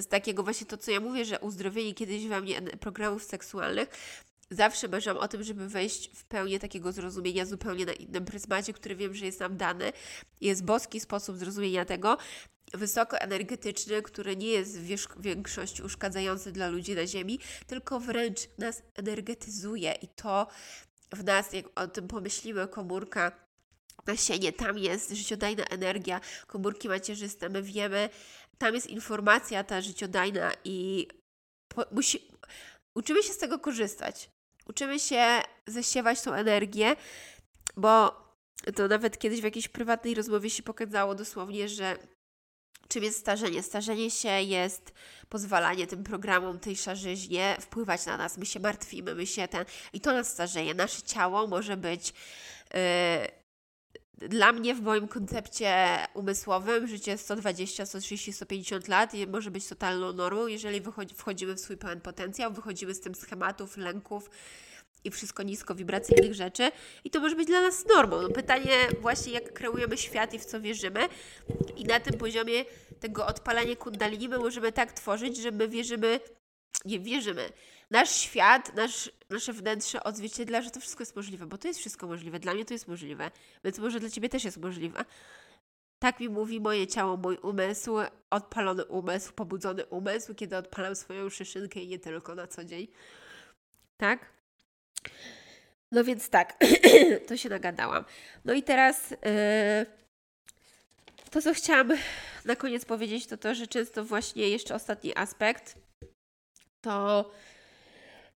z takiego właśnie to, co ja mówię, że uzdrowienie kiedyś we mnie programów seksualnych, zawsze marzyłam o tym, żeby wejść w pełnię takiego zrozumienia zupełnie na innym pryzmacie, który wiem, że jest nam dany. Jest boski sposób zrozumienia tego, wysokoenergetyczny, który nie jest w większości uszkadzający dla ludzi na Ziemi, tylko wręcz nas energetyzuje i to w nas, jak o tym pomyślimy, komórka nasienie, tam jest życiodajna energia, komórki macierzyste, my wiemy, tam jest informacja ta życiodajna i po, musi, uczymy się z tego korzystać. Uczymy się zasiewać tą energię, bo to nawet kiedyś w jakiejś prywatnej rozmowie się pokazało dosłownie, że czym jest starzenie? Starzenie się jest pozwalanie tym programom, tej szarzyźnie wpływać na nas. My się martwimy, my się ten... I to nas starzeje. Nasze ciało może być... Yy, dla mnie w moim koncepcie umysłowym życie 120, 130, 150 lat może być totalną normą, jeżeli wchodzimy w swój pełen potencjał, wychodzimy z tym schematów, lęków, i wszystko niskowibracyjnych rzeczy i to może być dla nas normą. No pytanie właśnie, jak kreujemy świat i w co wierzymy i na tym poziomie tego odpalania kundalini my możemy tak tworzyć, że my wierzymy, nie wierzymy. Nasz świat, nasz, nasze wnętrze odzwierciedla, że to wszystko jest możliwe, bo to jest wszystko możliwe. Dla mnie to jest możliwe, więc może dla Ciebie też jest możliwe. Tak mi mówi moje ciało, mój umysł, odpalony umysł, pobudzony umysł, kiedy odpalam swoją szyszynkę i nie tylko na co dzień. Tak? No więc tak, to się nagadałam. No i teraz yy, to, co chciałam na koniec powiedzieć, to to, że często właśnie jeszcze ostatni aspekt to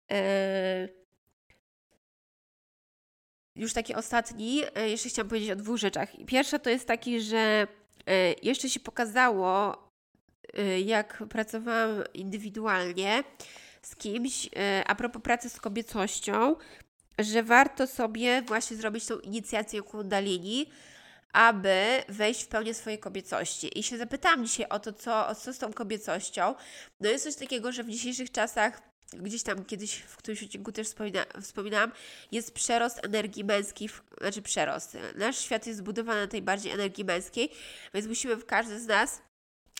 yy, już taki ostatni, yy, jeszcze chciałam powiedzieć o dwóch rzeczach. Pierwsza to jest taki, że yy, jeszcze się pokazało, yy, jak pracowałam indywidualnie, z kimś e, a propos pracy z kobiecością, że warto sobie właśnie zrobić tą inicjację kundalini, aby wejść w pełnię swojej kobiecości. I się zapytałam dzisiaj o to, co, co z tą kobiecością. No jest coś takiego, że w dzisiejszych czasach gdzieś tam kiedyś w którymś odcinku też wspomina, wspominałam, jest przerost energii męskiej, znaczy przerost. Nasz świat jest zbudowany na tej bardziej energii męskiej, więc musimy w każdy z nas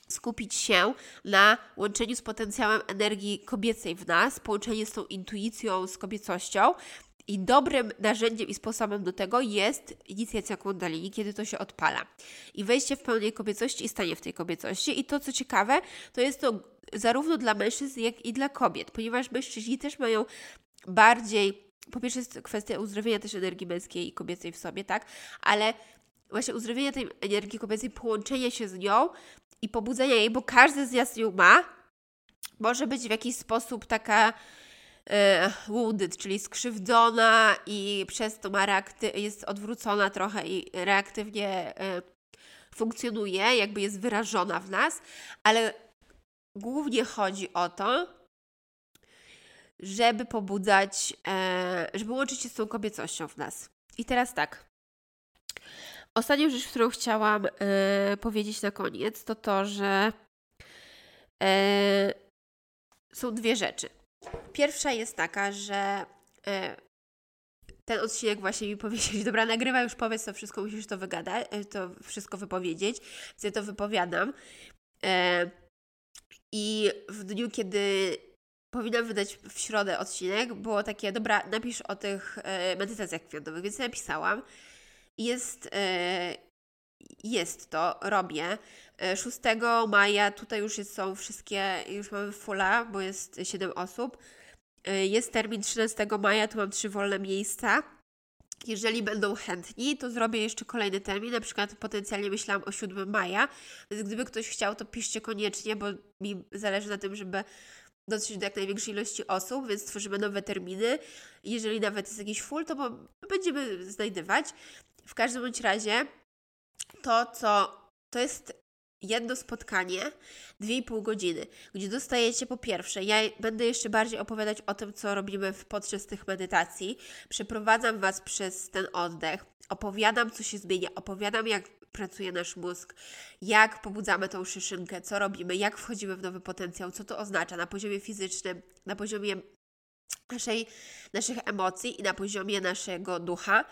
skupić się na łączeniu z potencjałem energii kobiecej w nas, połączeniu z tą intuicją, z kobiecością I dobrym narzędziem i sposobem do tego jest inicjacja kundalini, kiedy to się odpala. I wejście w pełnej kobiecości i stanie w tej kobiecości. I to, co ciekawe, to jest to zarówno dla mężczyzn, jak i dla kobiet, ponieważ mężczyźni też mają bardziej po pierwsze jest kwestia uzdrowienia też energii męskiej i kobiecej w sobie, tak? Ale właśnie uzdrowienia tej energii kobiecej, połączenia się z nią i pobudzenia jej, bo każdy z nas ją ma, może być w jakiś sposób taka e, wounded, czyli skrzywdzona i przez to ma reakty- jest odwrócona trochę i reaktywnie e, funkcjonuje, jakby jest wyrażona w nas, ale głównie chodzi o to, żeby pobudzać, e, żeby łączyć się z tą kobiecością w nas. I teraz tak. Ostatnią rzecz, którą chciałam e, powiedzieć na koniec, to to, że e, są dwie rzeczy. Pierwsza jest taka, że e, ten odcinek właśnie mi powiedzieć, dobra, nagrywa już powiedz to wszystko, musisz to wygadać, to wszystko wypowiedzieć, więc ja to wypowiadam. I w dniu, kiedy powinnam wydać w środę odcinek, było takie, dobra, napisz o tych medytacjach kwiatowych, więc napisałam. Jest, e, jest to, robię. 6 e, maja tutaj już są wszystkie, już mamy fulla, bo jest 7 osób. E, jest termin 13 maja, tu mam trzy wolne miejsca. Jeżeli będą chętni, to zrobię jeszcze kolejny termin, na przykład potencjalnie myślałam o 7 maja, więc gdyby ktoś chciał, to piszcie koniecznie, bo mi zależy na tym, żeby dotrzeć do jak największej ilości osób, więc tworzymy nowe terminy. Jeżeli nawet jest jakiś full, to będziemy znajdywać. W każdym bądź razie to, co to jest jedno spotkanie, dwie i pół godziny, gdzie dostajecie po pierwsze, ja będę jeszcze bardziej opowiadać o tym, co robimy podczas tych medytacji, przeprowadzam Was przez ten oddech, opowiadam, co się zmienia, opowiadam, jak pracuje nasz mózg, jak pobudzamy tą szyszynkę, co robimy, jak wchodzimy w nowy potencjał, co to oznacza na poziomie fizycznym, na poziomie naszej, naszych emocji i na poziomie naszego ducha.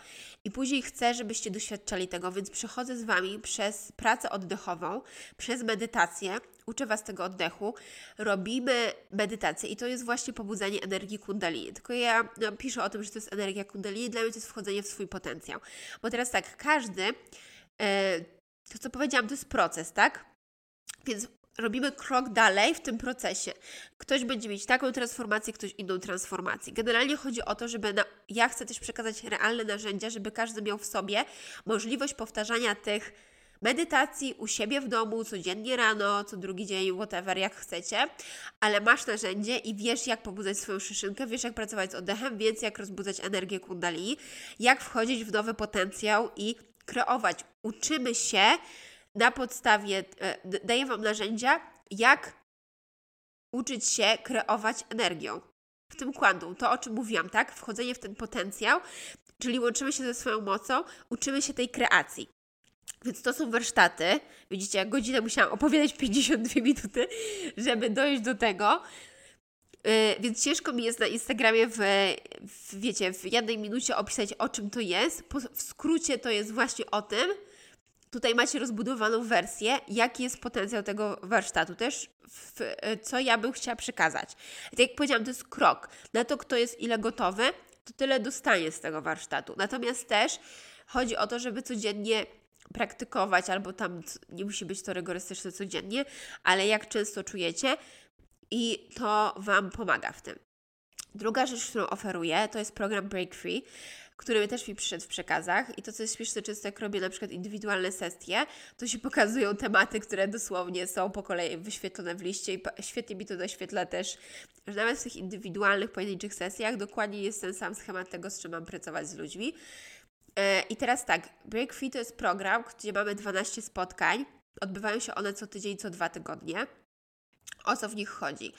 I później chcę, żebyście doświadczali tego, więc przychodzę z Wami przez pracę oddechową, przez medytację, uczę Was tego oddechu, robimy medytację i to jest właśnie pobudzanie energii kundalini. Tylko ja no, piszę o tym, że to jest energia kundalini, dla mnie to jest wchodzenie w swój potencjał. Bo teraz tak, każdy, e, to co powiedziałam, to jest proces, tak? Więc robimy krok dalej w tym procesie. Ktoś będzie mieć taką transformację, ktoś inną transformację. Generalnie chodzi o to, żeby na, ja chcę też przekazać realne narzędzia, żeby każdy miał w sobie możliwość powtarzania tych medytacji u siebie w domu, codziennie rano, co drugi dzień, whatever, jak chcecie, ale masz narzędzie i wiesz, jak pobudzać swoją szyszynkę, wiesz, jak pracować z oddechem, więc jak rozbudzać energię kundalini, jak wchodzić w nowy potencjał i kreować. Uczymy się na podstawie, e, daję Wam narzędzia, jak uczyć się kreować energią. W tym kwantum, to o czym mówiłam, tak? Wchodzenie w ten potencjał, czyli łączymy się ze swoją mocą, uczymy się tej kreacji. Więc to są warsztaty. Widzicie, jak godzinę musiałam opowiadać 52 minuty, żeby dojść do tego. Yy, więc ciężko mi jest na Instagramie w, w, wiecie, w jednej minucie opisać, o czym to jest. Po, w skrócie to jest właśnie o tym, Tutaj macie rozbudowaną wersję, jaki jest potencjał tego warsztatu, też w, co ja bym chciała przekazać. Tak jak powiedziałam, to jest krok. Na to, kto jest ile gotowy, to tyle dostanie z tego warsztatu. Natomiast też chodzi o to, żeby codziennie praktykować, albo tam nie musi być to rygorystyczne codziennie, ale jak często czujecie i to Wam pomaga w tym. Druga rzecz, którą oferuję, to jest program Break Free który też mi przyszedł w przekazach i to, co jest śmieszne, często jak robię na przykład indywidualne sesje, to się pokazują tematy, które dosłownie są po kolei wyświetlone w liście i świetnie mi to doświetla też, że nawet w tych indywidualnych, pojedynczych sesjach dokładnie jest ten sam schemat tego, z czym mam pracować z ludźmi. E, I teraz tak, Break Free to jest program, gdzie mamy 12 spotkań, odbywają się one co tydzień, co dwa tygodnie. O co w nich chodzi?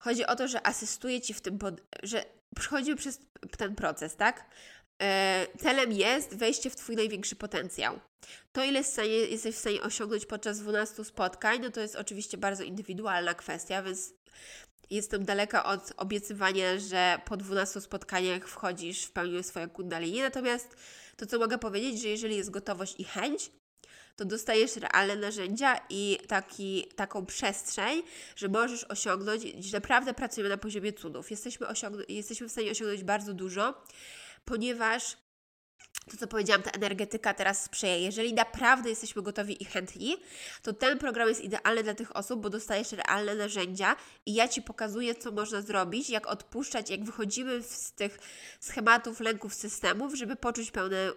Chodzi o to, że asystuję Ci w tym, że przechodzimy przez ten proces, tak? E, celem jest wejście w Twój największy potencjał. To, ile jesteś w stanie osiągnąć podczas 12 spotkań, no to jest oczywiście bardzo indywidualna kwestia, więc jestem daleka od obiecywania, że po 12 spotkaniach wchodzisz w pełni swoje kundalini. Natomiast to, co mogę powiedzieć, że jeżeli jest gotowość i chęć, to dostajesz realne narzędzia i taki, taką przestrzeń, że możesz osiągnąć, że naprawdę pracujemy na poziomie cudów. Jesteśmy, osiągn- jesteśmy w stanie osiągnąć bardzo dużo, ponieważ to, co powiedziałam, ta energetyka teraz sprzyja. Jeżeli naprawdę jesteśmy gotowi i chętni, to ten program jest idealny dla tych osób, bo dostajesz realne narzędzia i ja Ci pokazuję, co można zrobić, jak odpuszczać, jak wychodzimy z tych schematów, lęków, systemów, żeby poczuć pełne,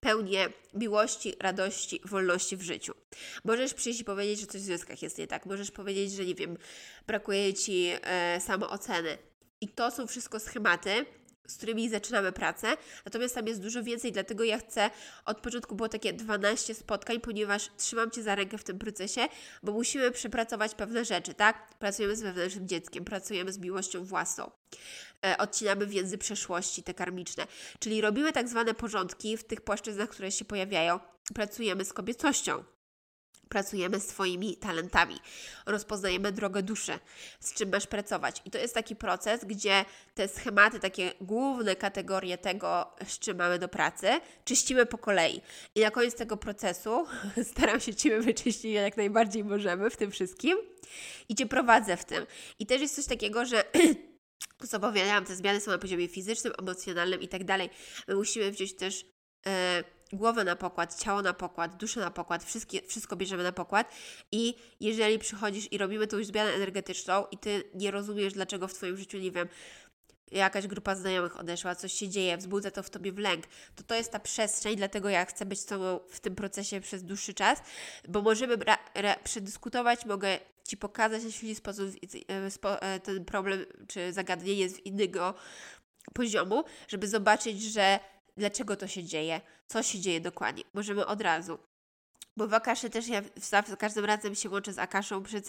pełnię miłości, radości, wolności w życiu. Możesz przyjść i powiedzieć, że coś w związkach jest nie tak. Możesz powiedzieć, że nie wiem, brakuje Ci e, samooceny. I to są wszystko schematy, z którymi zaczynamy pracę, natomiast tam jest dużo więcej, dlatego ja chcę, od początku było takie 12 spotkań, ponieważ trzymam Cię za rękę w tym procesie, bo musimy przepracować pewne rzeczy, tak? Pracujemy z wewnętrznym dzieckiem, pracujemy z miłością własną, e, odcinamy więzy przeszłości, te karmiczne, czyli robimy tak zwane porządki w tych płaszczyznach, które się pojawiają, pracujemy z kobiecością, pracujemy z Twoimi talentami, rozpoznajemy drogę duszy, z czym masz pracować. I to jest taki proces, gdzie te schematy, takie główne kategorie tego, z czym mamy do pracy, czyścimy po kolei. I na koniec tego procesu staram się Ciebie wyczyścić jak najbardziej możemy w tym wszystkim i Cię prowadzę w tym. I też jest coś takiego, że co te zmiany są na poziomie fizycznym, emocjonalnym i tak dalej. My musimy wziąć też. Głowę na pokład, ciało na pokład, duszę na pokład, wszystkie, wszystko bierzemy na pokład. I jeżeli przychodzisz i robimy tą zmianę energetyczną i Ty nie rozumiesz, dlaczego w Twoim życiu, nie wiem, jakaś grupa znajomych odeszła, coś się dzieje, wzbudza to w Tobie w lęk, to to jest ta przestrzeń, dlatego ja chcę być z Tobą w tym procesie przez dłuższy czas, bo możemy przedyskutować, mogę Ci pokazać, w jeśli sposób e, e, ten problem czy zagadnienie z innego poziomu, żeby zobaczyć, że dlaczego to się dzieje, co się dzieje dokładnie. Możemy od razu. Bo w Akaszy też ja za każdym razem się łączę z Akaszą przed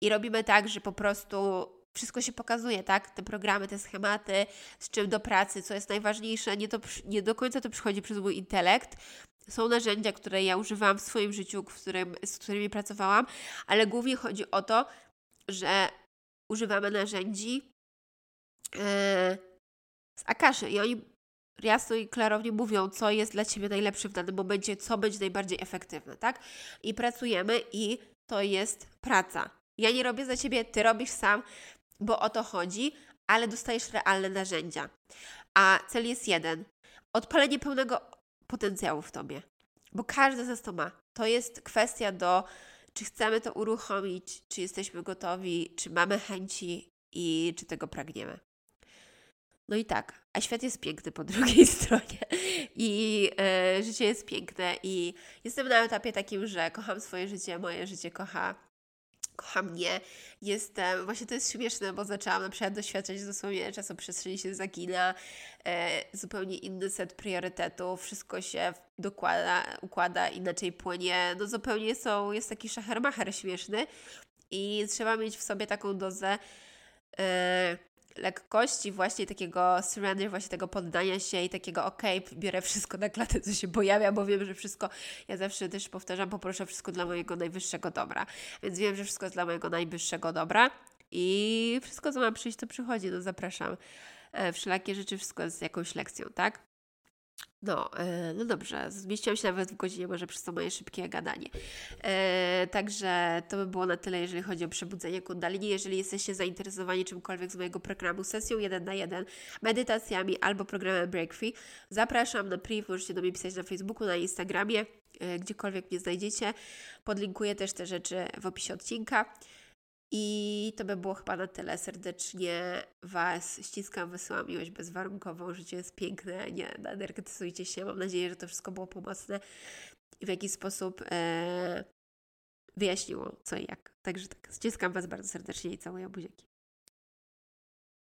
i robimy tak, że po prostu wszystko się pokazuje, tak? Te programy, te schematy, z czym do pracy, co jest najważniejsze. Nie, to, nie do końca to przychodzi przez mój intelekt. Są narzędzia, które ja używałam w swoim życiu, w którym, z którymi pracowałam, ale głównie chodzi o to, że używamy narzędzi yy, z Akaszy i oni jasno i klarownie mówią, co jest dla Ciebie najlepsze w danym momencie, co będzie najbardziej efektywne, tak? I pracujemy i to jest praca. Ja nie robię za Ciebie, Ty robisz sam, bo o to chodzi, ale dostajesz realne narzędzia. A cel jest jeden. Odpalenie pełnego potencjału w Tobie. Bo każdy z nas to ma. To jest kwestia do, czy chcemy to uruchomić, czy jesteśmy gotowi, czy mamy chęci i czy tego pragniemy. No i tak, a świat jest piękny po drugiej stronie i e, życie jest piękne i jestem na etapie takim, że kocham swoje życie, moje życie kocha kocha mnie. Jestem, właśnie to jest śmieszne, bo zaczęłam na przykład doświadczać dosłownie czasoprzestrzeni się zagina, e, zupełnie inny set priorytetów, wszystko się dokłada, układa, inaczej płynie, no zupełnie są, jest taki szachermacher śmieszny i trzeba mieć w sobie taką dozę e, lekkości, właśnie takiego surrender, właśnie tego poddania się i takiego okej, okay, biorę wszystko na klatę, co się pojawia, bo wiem, że wszystko, ja zawsze też powtarzam, poproszę wszystko dla mojego najwyższego dobra. Więc wiem, że wszystko jest dla mojego najwyższego dobra i wszystko, co ma przyjść, to przychodzi, no zapraszam. E, wszelakie rzeczy, wszystko jest jakąś lekcją, tak? No, e, no dobrze, zmieściłam się nawet w godzinie, może przez to moje szybkie gadanie. E, także to by było na tyle, jeżeli chodzi o przebudzenie kundalini. Jeżeli jesteście zainteresowani czymkolwiek z mojego programu, sesją 1 na 1, medytacjami albo programem Break Free, zapraszam na priv, możecie do mnie pisać na Facebooku, na Instagramie, e, gdziekolwiek mnie znajdziecie. Podlinkuję też te rzeczy w opisie odcinka. I to by było chyba na tyle. Serdecznie Was ściskam, wysyłam miłość bezwarunkową. Życie jest piękne, nie energetyzujcie się. Mam nadzieję, że to wszystko było pomocne i w jakiś sposób e, wyjaśniło co i jak. Także tak, ściskam Was bardzo serdecznie i całuję buziaki.